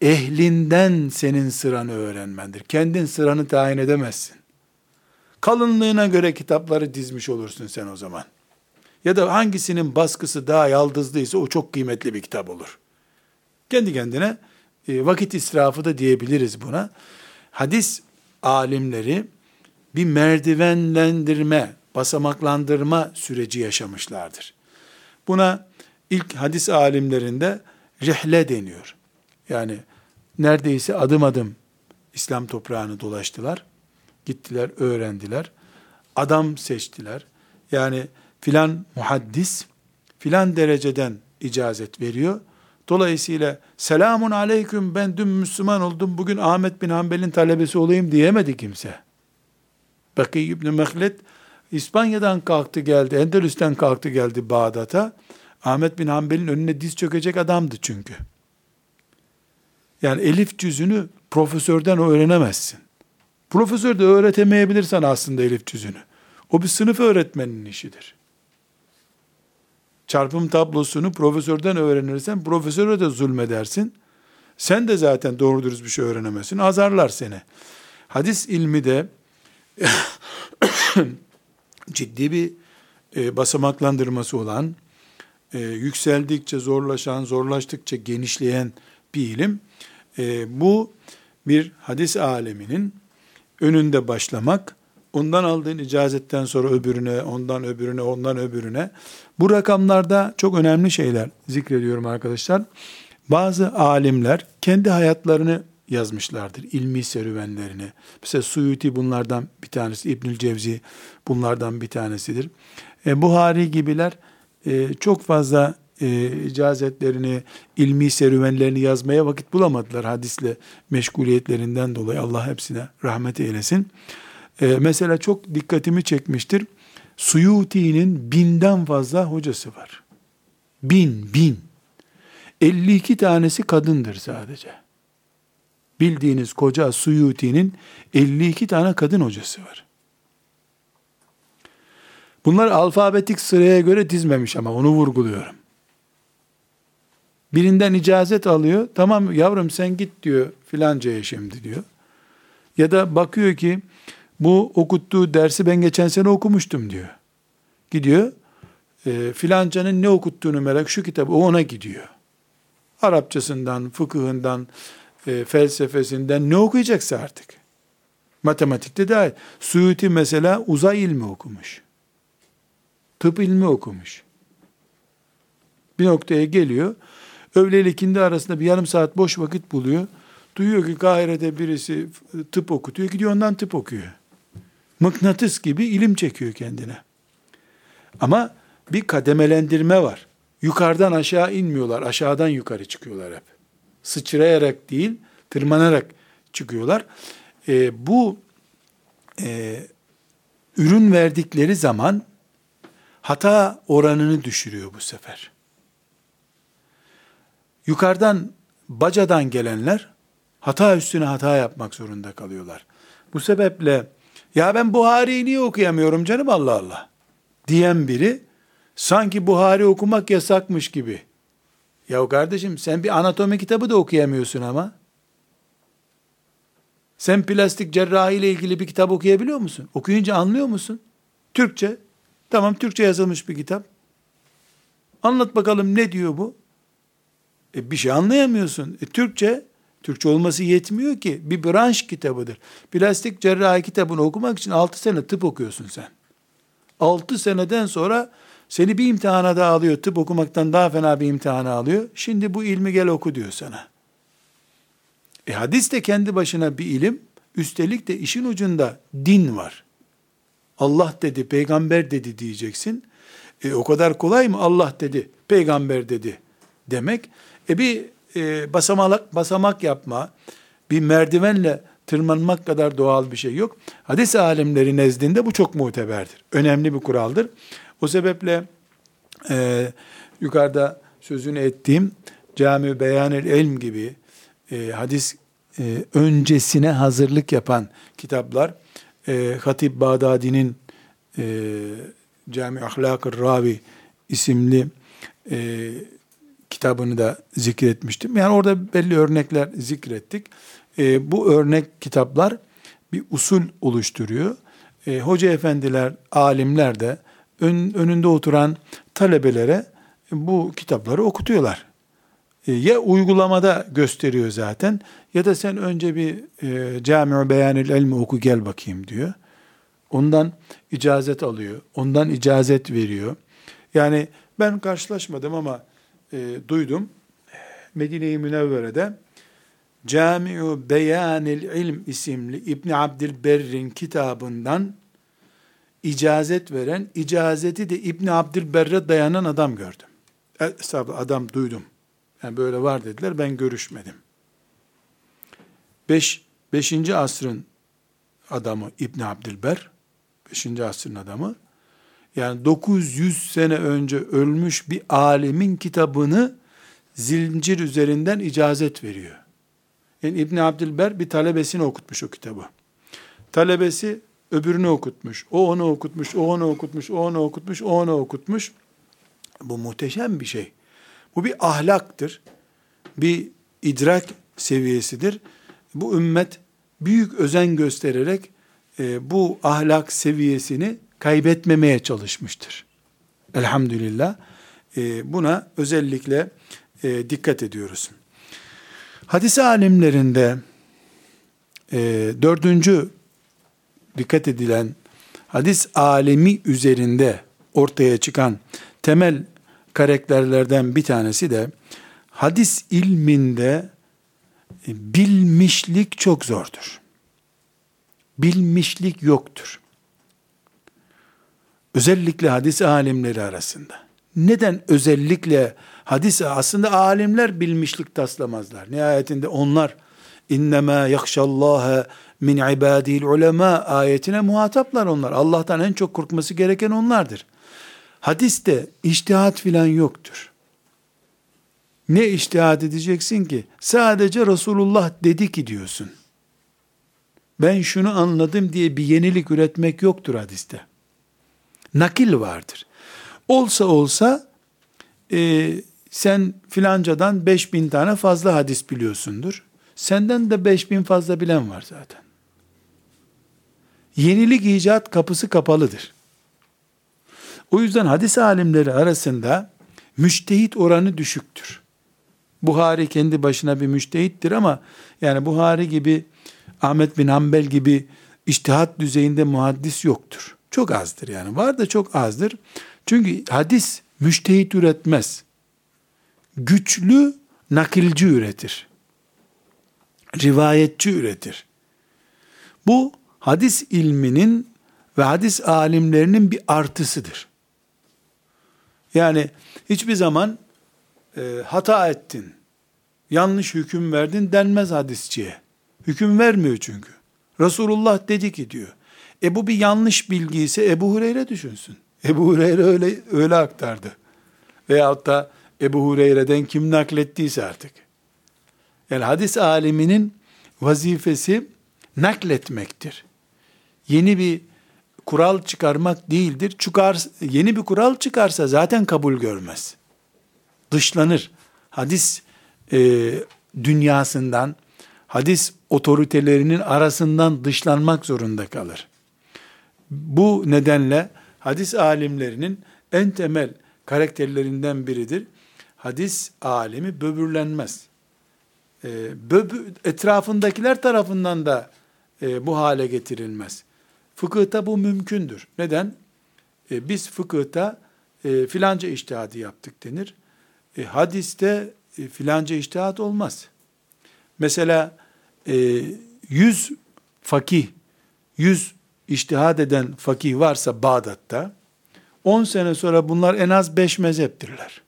ehlinden senin sıranı öğrenmendir. Kendin sıranı tayin edemezsin. Kalınlığına göre kitapları dizmiş olursun sen o zaman. Ya da hangisinin baskısı daha yaldızlıysa o çok kıymetli bir kitap olur. Kendi kendine e, vakit israfı da diyebiliriz buna. Hadis alimleri bir merdivenlendirme, basamaklandırma süreci yaşamışlardır. Buna ilk hadis alimlerinde rihle deniyor. Yani neredeyse adım adım İslam toprağını dolaştılar. Gittiler, öğrendiler. Adam seçtiler. Yani filan muhaddis filan dereceden icazet veriyor. Dolayısıyla selamun aleyküm ben dün Müslüman oldum bugün Ahmet bin Hanbel'in talebesi olayım diyemedi kimse. Bakı İbni Mehlet İspanya'dan kalktı geldi, Endülüs'ten kalktı geldi Bağdat'a. Ahmet bin Hanbel'in önüne diz çökecek adamdı çünkü. Yani elif cüzünü profesörden öğrenemezsin. Profesör de öğretemeyebilirsen aslında elif cüzünü. O bir sınıf öğretmeninin işidir. Çarpım tablosunu profesörden öğrenirsen profesöre de zulmedersin. Sen de zaten doğru dürüst bir şey öğrenemezsin. Azarlar seni. Hadis ilmi de ciddi bir e, basamaklandırması olan, e, yükseldikçe zorlaşan, zorlaştıkça genişleyen bir ilim. E, bu bir hadis aleminin önünde başlamak, ondan aldığın icazetten sonra öbürüne, ondan öbürüne, ondan öbürüne. Bu rakamlarda çok önemli şeyler zikrediyorum arkadaşlar. Bazı alimler kendi hayatlarını yazmışlardır. ilmi serüvenlerini. Mesela Suyuti bunlardan bir tanesi, İbnül Cevzi bunlardan bir tanesidir. E, Buhari gibiler e, çok fazla e, icazetlerini, ilmi serüvenlerini yazmaya vakit bulamadılar hadisle meşguliyetlerinden dolayı. Allah hepsine rahmet eylesin. E, mesela çok dikkatimi çekmiştir. Suyuti'nin binden fazla hocası var. Bin, bin. 52 tanesi kadındır sadece. Bildiğiniz koca Suyuti'nin 52 tane kadın hocası var. Bunlar alfabetik sıraya göre dizmemiş ama onu vurguluyorum. Birinden icazet alıyor. Tamam yavrum sen git diyor filancaya şimdi diyor. Ya da bakıyor ki bu okuttuğu dersi ben geçen sene okumuştum diyor. Gidiyor e, filancanın ne okuttuğunu merak şu kitabı o ona gidiyor. Arapçasından, fıkıhından, e, felsefesinden ne okuyacaksa artık. Matematikte dahil. Suyuti mesela uzay ilmi okumuş. Tıp ilmi okumuş. Bir noktaya geliyor. Öğle ile ikindi arasında bir yarım saat boş vakit buluyor. Duyuyor ki Kahire'de birisi tıp okutuyor. Gidiyor ondan tıp okuyor. Mıknatıs gibi ilim çekiyor kendine. Ama bir kademelendirme var. Yukarıdan aşağı inmiyorlar. Aşağıdan yukarı çıkıyorlar hep. Sıçrayarak değil, tırmanarak çıkıyorlar. E, bu e, ürün verdikleri zaman hata oranını düşürüyor bu sefer. Yukarıdan, bacadan gelenler hata üstüne hata yapmak zorunda kalıyorlar. Bu sebeple ya ben Buhari'yi niye okuyamıyorum canım Allah Allah diyen biri sanki Buhari okumak yasakmış gibi. Ya kardeşim sen bir anatomi kitabı da okuyamıyorsun ama. Sen plastik cerrahi ile ilgili bir kitap okuyabiliyor musun? Okuyunca anlıyor musun? Türkçe. Tamam Türkçe yazılmış bir kitap. Anlat bakalım ne diyor bu? E, bir şey anlayamıyorsun. E, Türkçe, Türkçe olması yetmiyor ki. Bir branş kitabıdır. Plastik cerrahi kitabını okumak için 6 sene tıp okuyorsun sen. 6 seneden sonra seni bir imtihana daha alıyor. Tıp okumaktan daha fena bir imtihana alıyor. Şimdi bu ilmi gel oku diyor sana. E hadis de kendi başına bir ilim. Üstelik de işin ucunda din var. Allah dedi, peygamber dedi diyeceksin. E, o kadar kolay mı Allah dedi, peygamber dedi demek? E bir e, basamak, basamak yapma, bir merdivenle tırmanmak kadar doğal bir şey yok. Hadis alimleri nezdinde bu çok muteberdir. Önemli bir kuraldır. O sebeple e, yukarıda sözünü ettiğim Cami Beyanel Elm gibi e, hadis e, öncesine hazırlık yapan kitaplar, e, Hatip Bağdadi'nin e, Cami Ahlak-ı Ravi isimli e, kitabını da zikretmiştim. Yani orada belli örnekler zikrettik. E, bu örnek kitaplar bir usul oluşturuyor. E, hoca efendiler, alimler de ön, önünde oturan talebelere bu kitapları okutuyorlar. E, ya uygulamada gösteriyor zaten ya da sen önce bir e, Cami-i Beyanil Elmi oku gel bakayım diyor. Ondan icazet alıyor. Ondan icazet veriyor. Yani ben karşılaşmadım ama e, duydum. Medine-i Münevvere'de Camiu Beyanil İlm isimli İbn Abdülberr'in kitabından icazet veren, icazeti de İbn Abdülberr'e dayanan adam gördüm. Estağfurullah adam duydum. Yani böyle var dediler, ben görüşmedim. Beş, beşinci asrın adamı İbn Abdülber, beşinci asrın adamı, yani 900 sene önce ölmüş bir alimin kitabını zincir üzerinden icazet veriyor. Yani İbn Abdülber bir talebesini okutmuş o kitabı. Talebesi öbürünü okutmuş. O onu okutmuş, o onu okutmuş, o onu okutmuş, o onu okutmuş. Bu muhteşem bir şey. Bu bir ahlaktır. Bir idrak seviyesidir. Bu ümmet büyük özen göstererek e, bu ahlak seviyesini kaybetmemeye çalışmıştır. Elhamdülillah. E, buna özellikle e, dikkat ediyoruz. Hadis alimlerinde e, dördüncü dikkat edilen hadis alemi üzerinde ortaya çıkan temel karakterlerden bir tanesi de hadis ilminde e, bilmişlik çok zordur. Bilmişlik yoktur. Özellikle hadis alimleri arasında. Neden özellikle hadis aslında alimler bilmişlik taslamazlar. Nihayetinde onlar innema yakşallaha min ibadil ulema ayetine muhataplar onlar. Allah'tan en çok korkması gereken onlardır. Hadiste iştihat filan yoktur. Ne iştihat edeceksin ki? Sadece Resulullah dedi ki diyorsun. Ben şunu anladım diye bir yenilik üretmek yoktur hadiste. Nakil vardır. Olsa olsa e, sen filancadan 5000 tane fazla hadis biliyorsundur. Senden de 5000 fazla bilen var zaten. Yenilik icat kapısı kapalıdır. O yüzden hadis alimleri arasında müştehit oranı düşüktür. Buhari kendi başına bir müştehittir ama yani Buhari gibi Ahmet bin Hanbel gibi iştihat düzeyinde muhaddis yoktur. Çok azdır yani. Var da çok azdır. Çünkü hadis müştehit üretmez. Güçlü nakilci üretir. Rivayetçi üretir. Bu hadis ilminin ve hadis alimlerinin bir artısıdır. Yani hiçbir zaman e, hata ettin, yanlış hüküm verdin denmez hadisçiye. Hüküm vermiyor çünkü. Resulullah dedi ki diyor. E bu bir yanlış bilgi ise Ebu Hureyre düşünsün. Ebu Hureyre öyle, öyle aktardı. Veyahut da Ebu Hureyre'den kim naklettiyse artık. Yani hadis aliminin vazifesi nakletmektir. Yeni bir kural çıkarmak değildir. Çıkar, yeni bir kural çıkarsa zaten kabul görmez. Dışlanır. Hadis e, dünyasından, hadis otoritelerinin arasından dışlanmak zorunda kalır. Bu nedenle hadis alimlerinin en temel karakterlerinden biridir. Hadis alimi böbürlenmez. E, böbü, etrafındakiler tarafından da e, bu hale getirilmez. Fıkıhta bu mümkündür. Neden? E, biz fıkıhta e, filanca iştihadı yaptık denir. E, hadiste e, filanca iştihat olmaz. Mesela e, 100 fakih, 100 iştihad eden fakih varsa Bağdat'ta, 10 sene sonra bunlar en az 5 mezheptirler.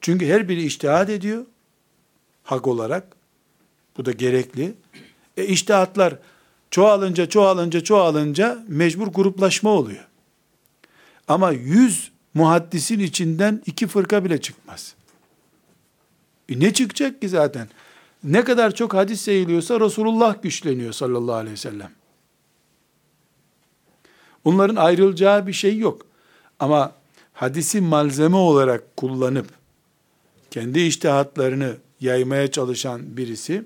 Çünkü her biri iştihad ediyor, hak olarak. Bu da gerekli. E iştihatlar çoğalınca, çoğalınca, çoğalınca mecbur gruplaşma oluyor. Ama yüz muhaddisin içinden iki fırka bile çıkmaz. E ne çıkacak ki zaten? Ne kadar çok hadis sayılıyorsa Resulullah güçleniyor sallallahu aleyhi ve sellem. Onların ayrılacağı bir şey yok. Ama hadisi malzeme olarak kullanıp kendi iştihatlarını yaymaya çalışan birisi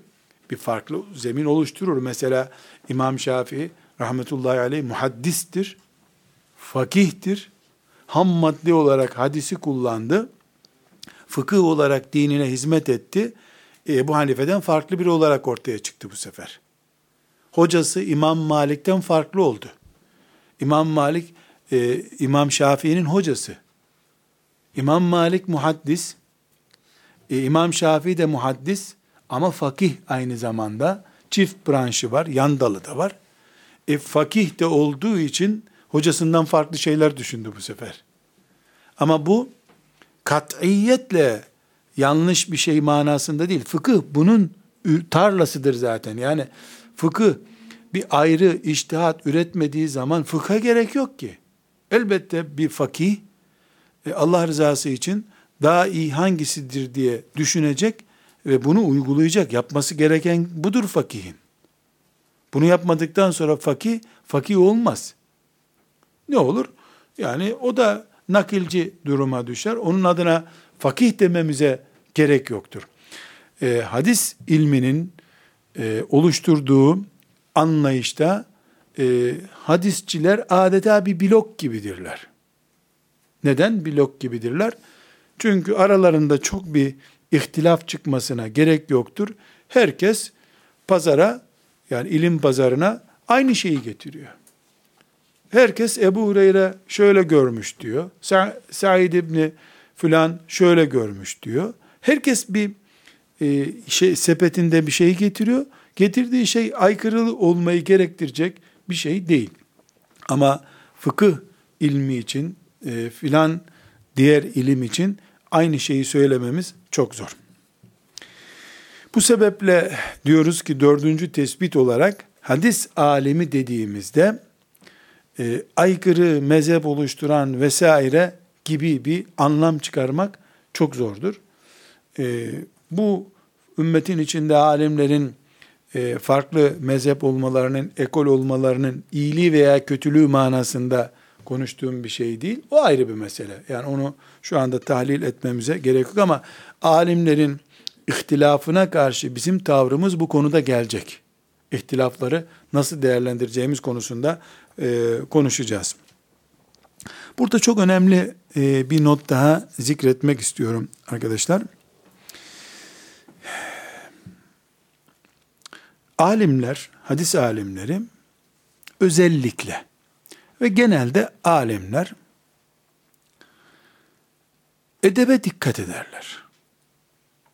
bir farklı zemin oluşturur. Mesela İmam Şafii rahmetullahi aleyh muhaddistir, fakihtir, ham madde olarak hadisi kullandı. fıkıh olarak dinine hizmet etti. Ebu Hanife'den farklı biri olarak ortaya çıktı bu sefer. Hocası İmam Malik'ten farklı oldu. İmam Malik, e, İmam Şafii'nin hocası. İmam Malik muhaddis, e, İmam Şafii de muhaddis ama fakih aynı zamanda. Çift branşı var, yan dalı da var. E, fakih de olduğu için hocasından farklı şeyler düşündü bu sefer. Ama bu kat'iyetle yanlış bir şey manasında değil. Fıkıh bunun tarlasıdır zaten. Yani fıkıh bir ayrı iştihat üretmediği zaman fıkha gerek yok ki. Elbette bir fakih e, Allah rızası için daha iyi hangisidir diye düşünecek ve bunu uygulayacak. Yapması gereken budur fakihin. Bunu yapmadıktan sonra fakih, fakih olmaz. Ne olur? Yani o da nakilci duruma düşer. Onun adına fakih dememize gerek yoktur. E, hadis ilminin e, oluşturduğu anlayışta e, hadisçiler adeta bir blok gibidirler. Neden blok gibidirler? Çünkü aralarında çok bir ihtilaf çıkmasına gerek yoktur. Herkes pazara yani ilim pazarına aynı şeyi getiriyor. Herkes Ebu Hureyre şöyle görmüş diyor. Sa Said İbni filan şöyle görmüş diyor. Herkes bir e, şey sepetinde bir şey getiriyor. Getirdiği şey aykırı olmayı gerektirecek bir şey değil. Ama fıkıh ilmi için e, filan diğer ilim için aynı şeyi söylememiz çok zor. Bu sebeple diyoruz ki dördüncü tespit olarak hadis alemi dediğimizde e, aykırı mezhep oluşturan vesaire gibi bir anlam çıkarmak çok zordur. E, bu ümmetin içinde alimlerin e, farklı mezhep olmalarının, ekol olmalarının iyiliği veya kötülüğü manasında konuştuğum bir şey değil. O ayrı bir mesele. Yani onu şu anda tahlil etmemize gerek yok ama alimlerin ihtilafına karşı bizim tavrımız bu konuda gelecek. İhtilafları nasıl değerlendireceğimiz konusunda e, konuşacağız. Burada çok önemli e, bir not daha zikretmek istiyorum arkadaşlar. Alimler, hadis alimleri özellikle ve genelde alimler edebe dikkat ederler.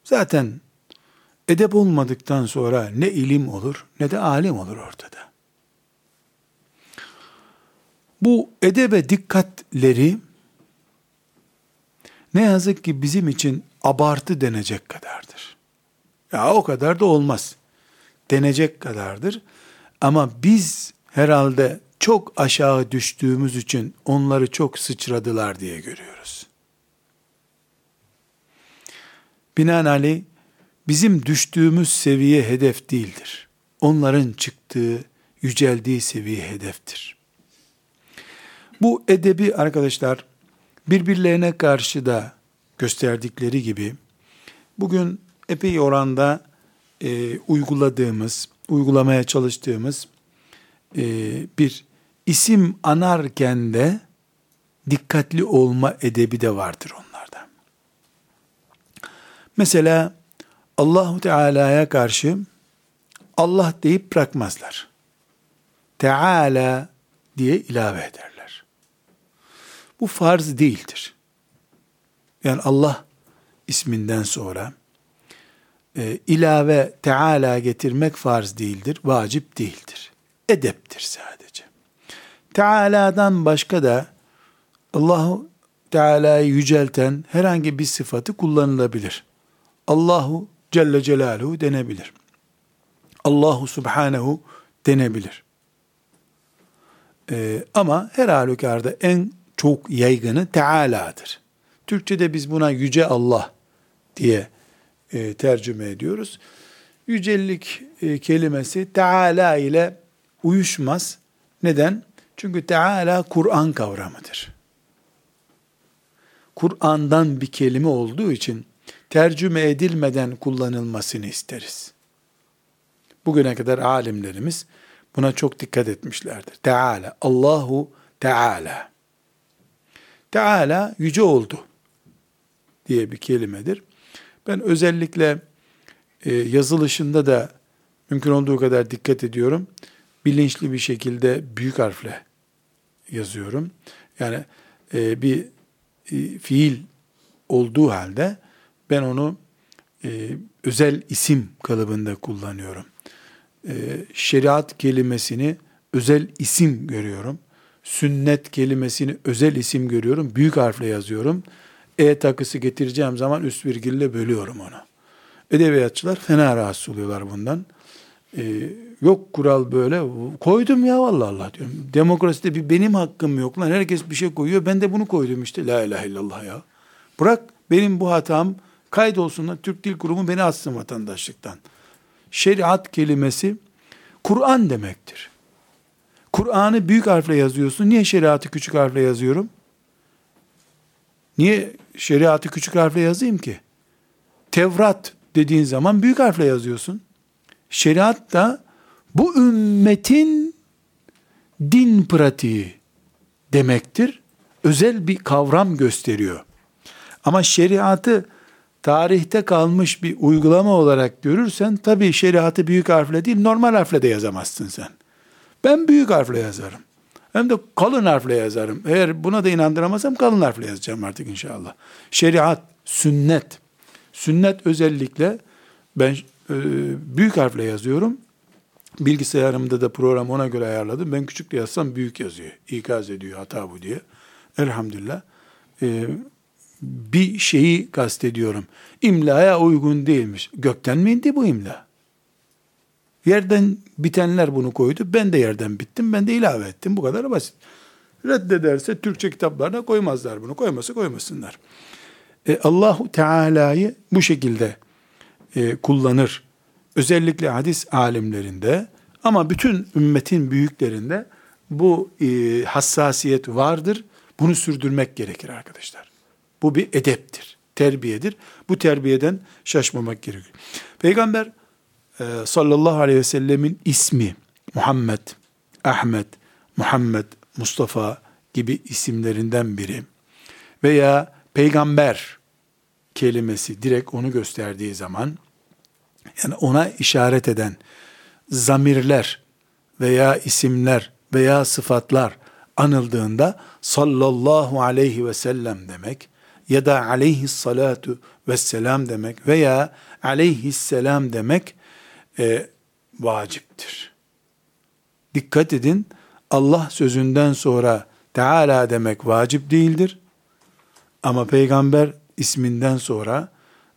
Zaten edep olmadıktan sonra ne ilim olur ne de alim olur ortada. Bu edebe dikkatleri ne yazık ki bizim için abartı denecek kadardır. Ya o kadar da olmaz. Denecek kadardır. Ama biz herhalde çok aşağı düştüğümüz için onları çok sıçradılar diye görüyoruz. Binaenaleyh bizim düştüğümüz seviye hedef değildir. Onların çıktığı, yüceldiği seviye hedeftir. Bu edebi arkadaşlar birbirlerine karşı da gösterdikleri gibi bugün epey oranda e, uyguladığımız, uygulamaya çalıştığımız e, bir isim anarken de dikkatli olma edebi de vardır onlarda. Mesela Allahu Teala'ya karşı Allah deyip bırakmazlar. Teala diye ilave ederler. Bu farz değildir. Yani Allah isminden sonra e, ilave Teala getirmek farz değildir, vacip değildir. Edeptir sadece. Teala'dan başka da Allahu Teala'yı yücelten herhangi bir sıfatı kullanılabilir. Allahu Celle Celaluhu denebilir. Allahu Subhanehu denebilir. Ee, ama her halükarda en çok yaygını Teala'dır. Türkçe'de biz buna Yüce Allah diye e, tercüme ediyoruz. Yücelik e, kelimesi Teala ile uyuşmaz. Neden? Çünkü Teala Kur'an kavramıdır. Kur'an'dan bir kelime olduğu için tercüme edilmeden kullanılmasını isteriz. Bugüne kadar alimlerimiz buna çok dikkat etmişlerdir. Teala, Allahu Teala. Teala yüce oldu diye bir kelimedir. Ben özellikle e, yazılışında da mümkün olduğu kadar dikkat ediyorum. Bilinçli bir şekilde büyük harfle yazıyorum. Yani e, bir e, fiil olduğu halde ben onu e, özel isim kalıbında kullanıyorum. E, şeriat kelimesini özel isim görüyorum. Sünnet kelimesini özel isim görüyorum. Büyük harfle yazıyorum. E takısı getireceğim zaman üst virgülle bölüyorum onu. Edebiyatçılar fena rahatsız oluyorlar bundan. Ee, yok kural böyle. Koydum ya vallahi Allah diyorum. Demokraside bir benim hakkım yok lan. Herkes bir şey koyuyor. Ben de bunu koydum işte. La ilahe illallah ya. Bırak benim bu hatam kaydolsun. Türk Dil Kurumu beni atsın vatandaşlıktan. Şeriat kelimesi Kur'an demektir. Kur'an'ı büyük harfle yazıyorsun. Niye şeriatı küçük harfle yazıyorum? Niye şeriatı küçük harfle yazayım ki? Tevrat dediğin zaman büyük harfle yazıyorsun. Şeriat da bu ümmetin din pratiği demektir. Özel bir kavram gösteriyor. Ama şeriatı tarihte kalmış bir uygulama olarak görürsen tabii şeriatı büyük harfle değil normal harfle de yazamazsın sen. Ben büyük harfle yazarım. Hem de kalın harfle yazarım. Eğer buna da inandıramazsam kalın harfle yazacağım artık inşallah. Şeriat, sünnet. Sünnet özellikle ben e, büyük harfle yazıyorum. Bilgisayarımda da program ona göre ayarladım. Ben küçük de yazsam büyük yazıyor. İkaz ediyor hata bu diye. Elhamdülillah. E, bir şeyi kastediyorum. İmlaya uygun değilmiş. Gökten mi indi bu imla? Yerden bitenler bunu koydu. Ben de yerden bittim. Ben de ilave ettim. Bu kadar basit. Reddederse Türkçe kitaplarına koymazlar bunu. Koymasa koymasınlar. E, Allahu Teala'yı bu şekilde e, kullanır. Özellikle hadis alimlerinde ama bütün ümmetin büyüklerinde bu e, hassasiyet vardır. Bunu sürdürmek gerekir arkadaşlar. Bu bir edeptir, terbiyedir. Bu terbiyeden şaşmamak gerekiyor. Peygamber e, sallallahu aleyhi ve sellemin ismi Muhammed, Ahmet, Muhammed, Mustafa gibi isimlerinden biri. Veya peygamber kelimesi direkt onu gösterdiği zaman yani ona işaret eden zamirler veya isimler veya sıfatlar anıldığında sallallahu aleyhi ve sellem demek ya da aleyhissalatu vesselam demek veya aleyhisselam demek e, vaciptir. Dikkat edin Allah sözünden sonra Teala demek vacip değildir. Ama peygamber isminden sonra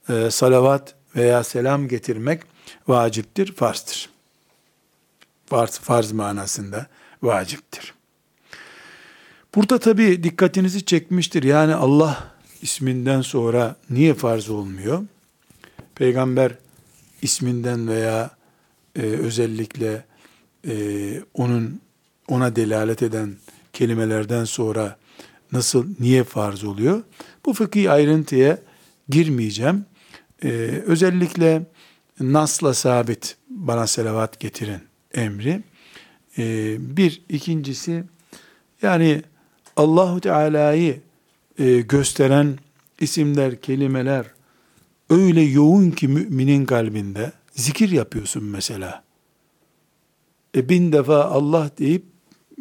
e, salavat veya selam getirmek vaciptir, farzdır. Farz, farz manasında vaciptir. Burada tabi dikkatinizi çekmiştir. Yani Allah isminden sonra niye farz olmuyor? Peygamber isminden veya e, özellikle e, onun ona delalet eden kelimelerden sonra nasıl, niye farz oluyor? Bu fıkhi ayrıntıya girmeyeceğim. Ee, özellikle nasla sabit bana selavat getirin emri. Ee, bir, ikincisi yani Allahu Teala'yı e, gösteren isimler, kelimeler öyle yoğun ki müminin kalbinde zikir yapıyorsun mesela. E bin defa Allah deyip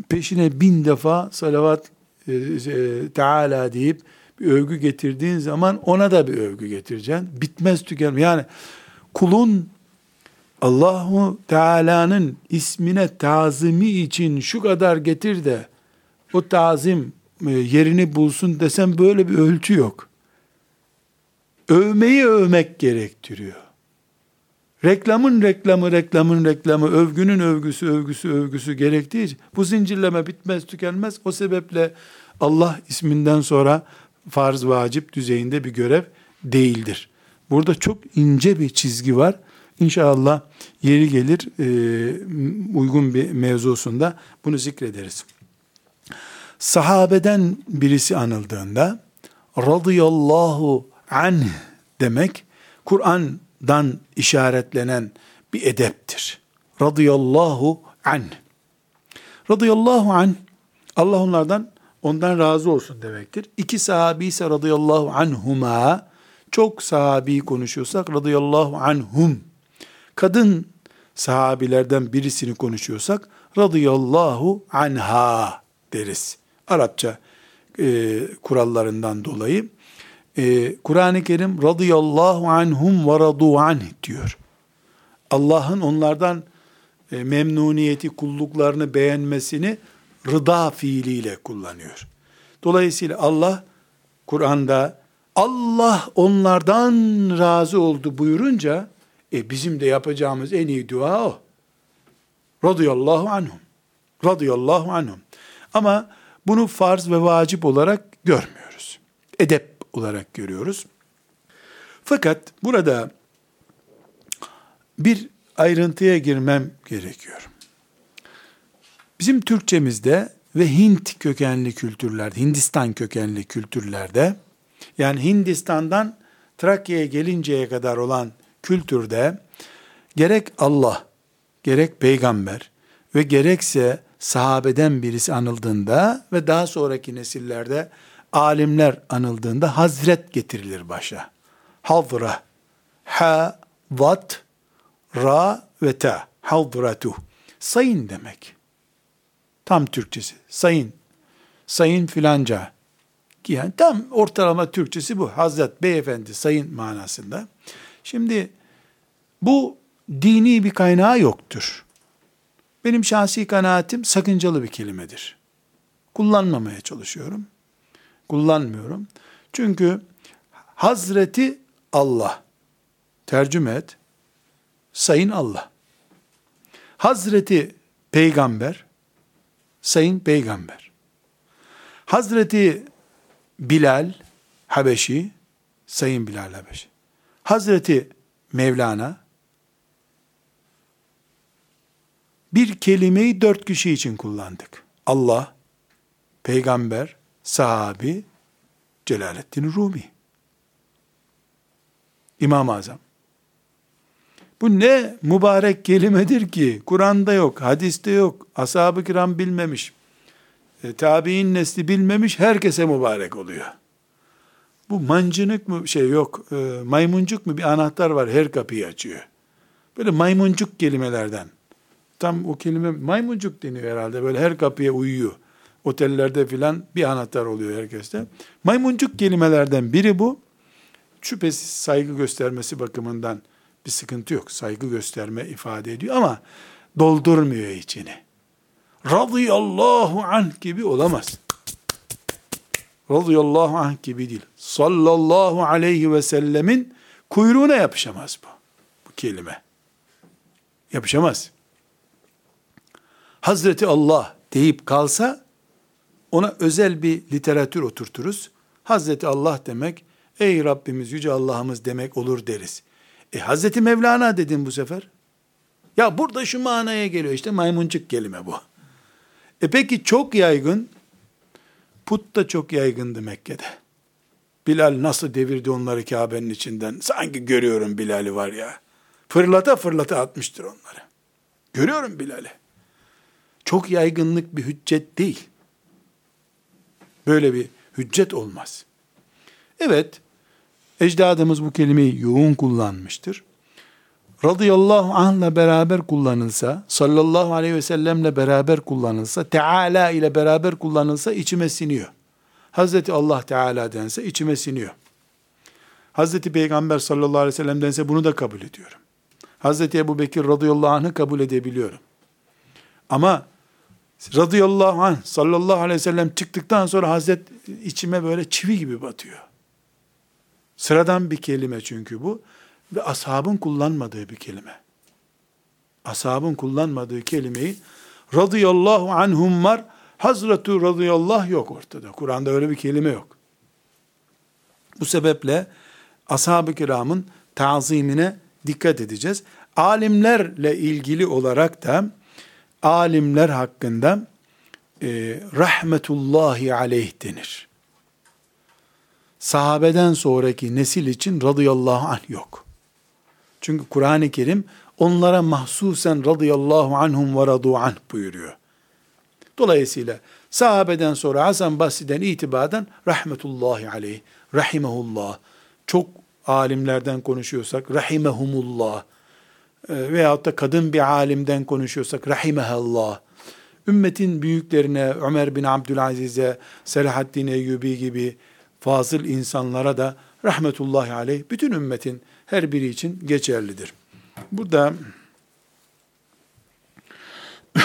peşine bin defa salavat e, e, Teala deyip bir övgü getirdiğin zaman ona da bir övgü getireceksin. Bitmez tükenmez. Yani kulun Allahu Teala'nın ismine tazimi için şu kadar getir de o tazim e, yerini bulsun desem böyle bir ölçü yok. Övmeyi övmek gerektiriyor. Reklamın reklamı, reklamın reklamı, övgünün övgüsü, övgüsü, övgüsü gerektiği için bu zincirleme bitmez, tükenmez. O sebeple Allah isminden sonra farz vacip düzeyinde bir görev değildir. Burada çok ince bir çizgi var. İnşallah yeri gelir e, uygun bir mevzusunda bunu zikrederiz. Sahabeden birisi anıldığında radıyallahu anh demek Kur'an'dan işaretlenen bir edeptir. Radıyallahu anh. Radıyallahu anh Allah onlardan ondan razı olsun demektir. İki sahabi ise radıyallahu anhuma çok sahabi konuşuyorsak radıyallahu anhum. Kadın sahabilerden birisini konuşuyorsak radıyallahu anha deriz. Arapça e, kurallarından dolayı. E, Kur'an-ı Kerim radıyallahu anhum ve radu anh diyor. Allah'ın onlardan e, memnuniyeti, kulluklarını beğenmesini rıda fiiliyle kullanıyor. Dolayısıyla Allah Kur'an'da Allah onlardan razı oldu buyurunca e bizim de yapacağımız en iyi dua o. Radıyallahu anhum. Radıyallahu anhum. Ama bunu farz ve vacip olarak görmüyoruz. Edep olarak görüyoruz. Fakat burada bir ayrıntıya girmem gerekiyor. Bizim Türkçemizde ve Hint kökenli kültürlerde, Hindistan kökenli kültürlerde, yani Hindistan'dan Trakya'ya gelinceye kadar olan kültürde gerek Allah, gerek peygamber ve gerekse sahabeden birisi anıldığında ve daha sonraki nesillerde alimler anıldığında hazret getirilir başa. Hazra, ha, vat, ra ve ta. Hazratu. Sayın demek. Tam Türkçesi. Sayın. Sayın filanca. Yani tam ortalama Türkçesi bu. Hazret, beyefendi, sayın manasında. Şimdi bu dini bir kaynağı yoktur. Benim şahsi kanaatim sakıncalı bir kelimedir. Kullanmamaya çalışıyorum. Kullanmıyorum. Çünkü Hazreti Allah tercüme et. Sayın Allah. Hazreti Peygamber Sayın Peygamber. Hazreti Bilal Habeşi Sayın Bilal Habeşi. Hazreti Mevlana bir kelimeyi dört kişi için kullandık. Allah, peygamber, sahabi, Celaleddin Rumi. İmam-ı Azam. Bu ne mübarek kelimedir ki Kur'an'da yok, hadiste yok, ashab-ı kiram bilmemiş, e, tabi'in nesli bilmemiş, herkese mübarek oluyor. Bu mancınık mı şey yok, e, maymuncuk mu bir anahtar var her kapıyı açıyor. Böyle maymuncuk kelimelerden. Tam o kelime maymuncuk deniyor herhalde. Böyle her kapıya uyuyor. Otellerde filan bir anahtar oluyor herkeste. Maymuncuk kelimelerden biri bu. Şüphesiz saygı göstermesi bakımından bir sıkıntı yok. Saygı gösterme ifade ediyor ama doldurmuyor içini. Radıyallahu anh gibi olamaz. Radıyallahu anh gibi değil. Sallallahu aleyhi ve sellemin kuyruğuna yapışamaz bu. Bu kelime. Yapışamaz. Hazreti Allah deyip kalsa ona özel bir literatür oturturuz. Hazreti Allah demek, ey Rabbimiz, yüce Allah'ımız demek olur deriz. E Hazreti Mevlana dedin bu sefer. Ya burada şu manaya geliyor işte maymuncuk kelime bu. E peki çok yaygın, put da çok yaygındı Mekke'de. Bilal nasıl devirdi onları Kabe'nin içinden. Sanki görüyorum Bilal'i var ya. Fırlata fırlata atmıştır onları. Görüyorum Bilal'i. Çok yaygınlık bir hüccet değil. Böyle bir hüccet olmaz. Evet, ecdadımız bu kelimeyi yoğun kullanmıştır. Radıyallahu anh'la beraber kullanılsa, sallallahu aleyhi ve sellemle beraber kullanılsa, Teala ile beraber kullanılsa içime siniyor. Hazreti Allah Teala dense içime siniyor. Hazreti Peygamber sallallahu aleyhi ve sellem dense bunu da kabul ediyorum. Hazreti Ebu Bekir radıyallahu anh'ı kabul edebiliyorum. Ama radıyallahu anh sallallahu aleyhi ve sellem çıktıktan sonra Hazret içime böyle çivi gibi batıyor. Sıradan bir kelime çünkü bu. Ve ashabın kullanmadığı bir kelime. Ashabın kullanmadığı kelimeyi radıyallahu anhum var. Hazretu radıyallahu yok ortada. Kur'an'da öyle bir kelime yok. Bu sebeple ashab-ı kiramın tazimine dikkat edeceğiz. Alimlerle ilgili olarak da alimler hakkında e, rahmetullahi aleyh denir. Sahabeden sonraki nesil için radıyallahu anh yok. Çünkü Kur'an-ı Kerim onlara mahsusen radıyallahu anhum ve radu anh buyuruyor. Dolayısıyla sahabeden sonra Hasan Basri'den itibaden rahmetullahi aleyh, rahimehullah çok alimlerden konuşuyorsak rahimehumullah veyahut da kadın bir alimden konuşuyorsak rahimehallah. Ümmetin büyüklerine Ömer bin Abdülaziz'e, Selahaddin Eyyubi gibi fazıl insanlara da rahmetullahi aleyh bütün ümmetin her biri için geçerlidir. Burada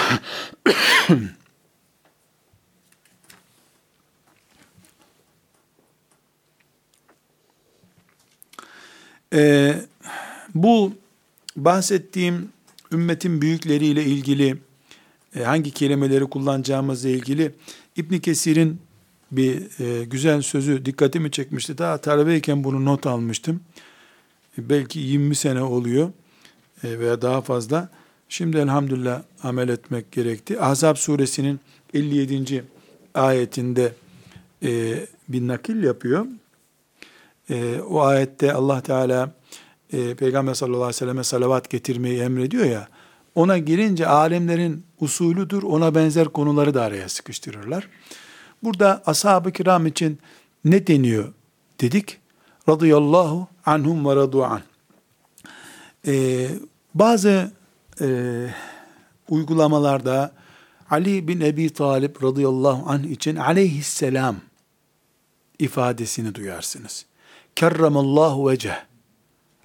ee, bu bahsettiğim ümmetin büyükleriyle ilgili e, hangi kelimeleri kullanacağımızla ilgili İbn Kesir'in bir e, güzel sözü dikkatimi çekmişti. Daha talebeyken bunu not almıştım. E, belki 20 sene oluyor veya daha fazla. Şimdi elhamdülillah amel etmek gerekti. Ahzab suresinin 57. ayetinde e, bir nakil yapıyor. O ayette Allah Teala e, Peygamber sallallahu aleyhi ve selleme salavat getirmeyi emrediyor ya, ona girince alemlerin usulüdür, ona benzer konuları da araya sıkıştırırlar. Burada ashab-ı kiram için ne deniyor dedik? Radıyallahu anhum ve radu an. Ee, bazı e, uygulamalarda Ali bin Ebi Talip radıyallahu anh için aleyhisselam ifadesini duyarsınız. Kerramallahu veceh.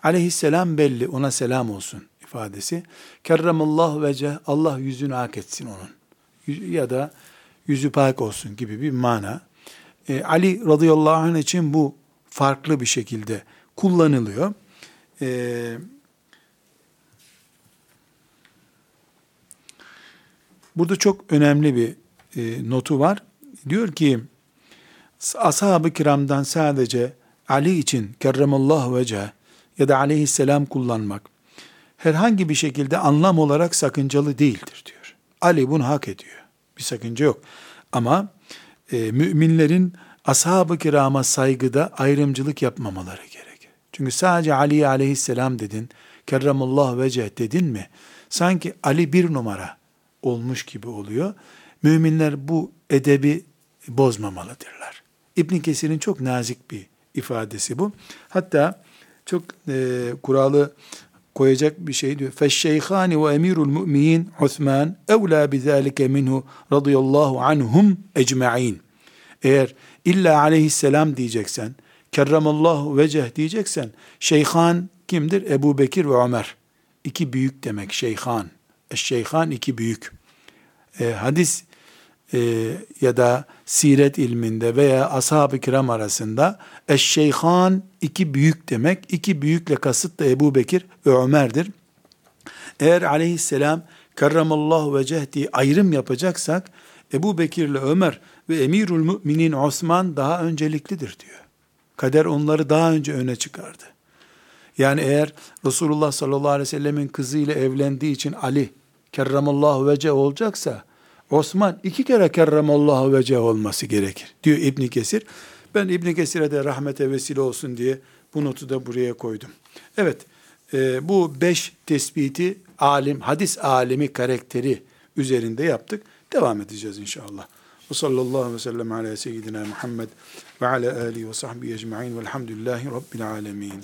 Aleyhisselam belli, ona selam olsun ifadesi. Kerramallahu veceh, Allah yüzünü hak etsin onun. Ya da yüzü pak olsun gibi bir mana. E, Ali radıyallahu anh için bu farklı bir şekilde kullanılıyor. E, burada çok önemli bir e, notu var. Diyor ki, ashab-ı kiramdan sadece Ali için kerremallahu vece ya da aleyhisselam kullanmak herhangi bir şekilde anlam olarak sakıncalı değildir diyor. Ali bunu hak ediyor bir sakınca yok. Ama e, müminlerin ashab-ı kirama saygıda ayrımcılık yapmamaları gerekir. Çünkü sadece Ali aleyhisselam dedin, kerramullah veceh dedin mi, sanki Ali bir numara olmuş gibi oluyor. Müminler bu edebi bozmamalıdırlar. İbn Kesir'in çok nazik bir ifadesi bu. Hatta çok e, kuralı koyacak bir şey diyor. Feşşeyhani ve emirul mümin Osman evla bizalike minhu radıyallahu anhum ecma'in. Eğer illa aleyhisselam diyeceksen, kerramallahu veceh diyeceksen, şeyhan kimdir? Ebu Bekir ve Ömer. İki büyük demek şeyhan. Şeyhan iki büyük. E, hadis e, ya da siret ilminde veya ashab-ı kiram arasında eşşeyhan iki büyük demek. İki büyükle kasıt da Ebu Bekir ve Ömer'dir. Eğer aleyhisselam kerramallahu veceh diye ayrım yapacaksak Ebu Bekir ile Ömer ve emirul müminin Osman daha önceliklidir diyor. Kader onları daha önce öne çıkardı. Yani eğer Resulullah sallallahu aleyhi ve sellemin kızıyla evlendiği için Ali kerramallahu veceh olacaksa Osman iki kere kerremallahu vece olması gerekir diyor İbn Kesir. Ben İbn Kesir'e de rahmete vesile olsun diye bu notu da buraya koydum. Evet e, bu beş tespiti alim, hadis alimi karakteri üzerinde yaptık. Devam edeceğiz inşallah. Ve sallallahu aleyhi ve sellem ala seyyidina Muhammed ve ala alihi ve sahbihi ecma'in velhamdülillahi rabbil alemin.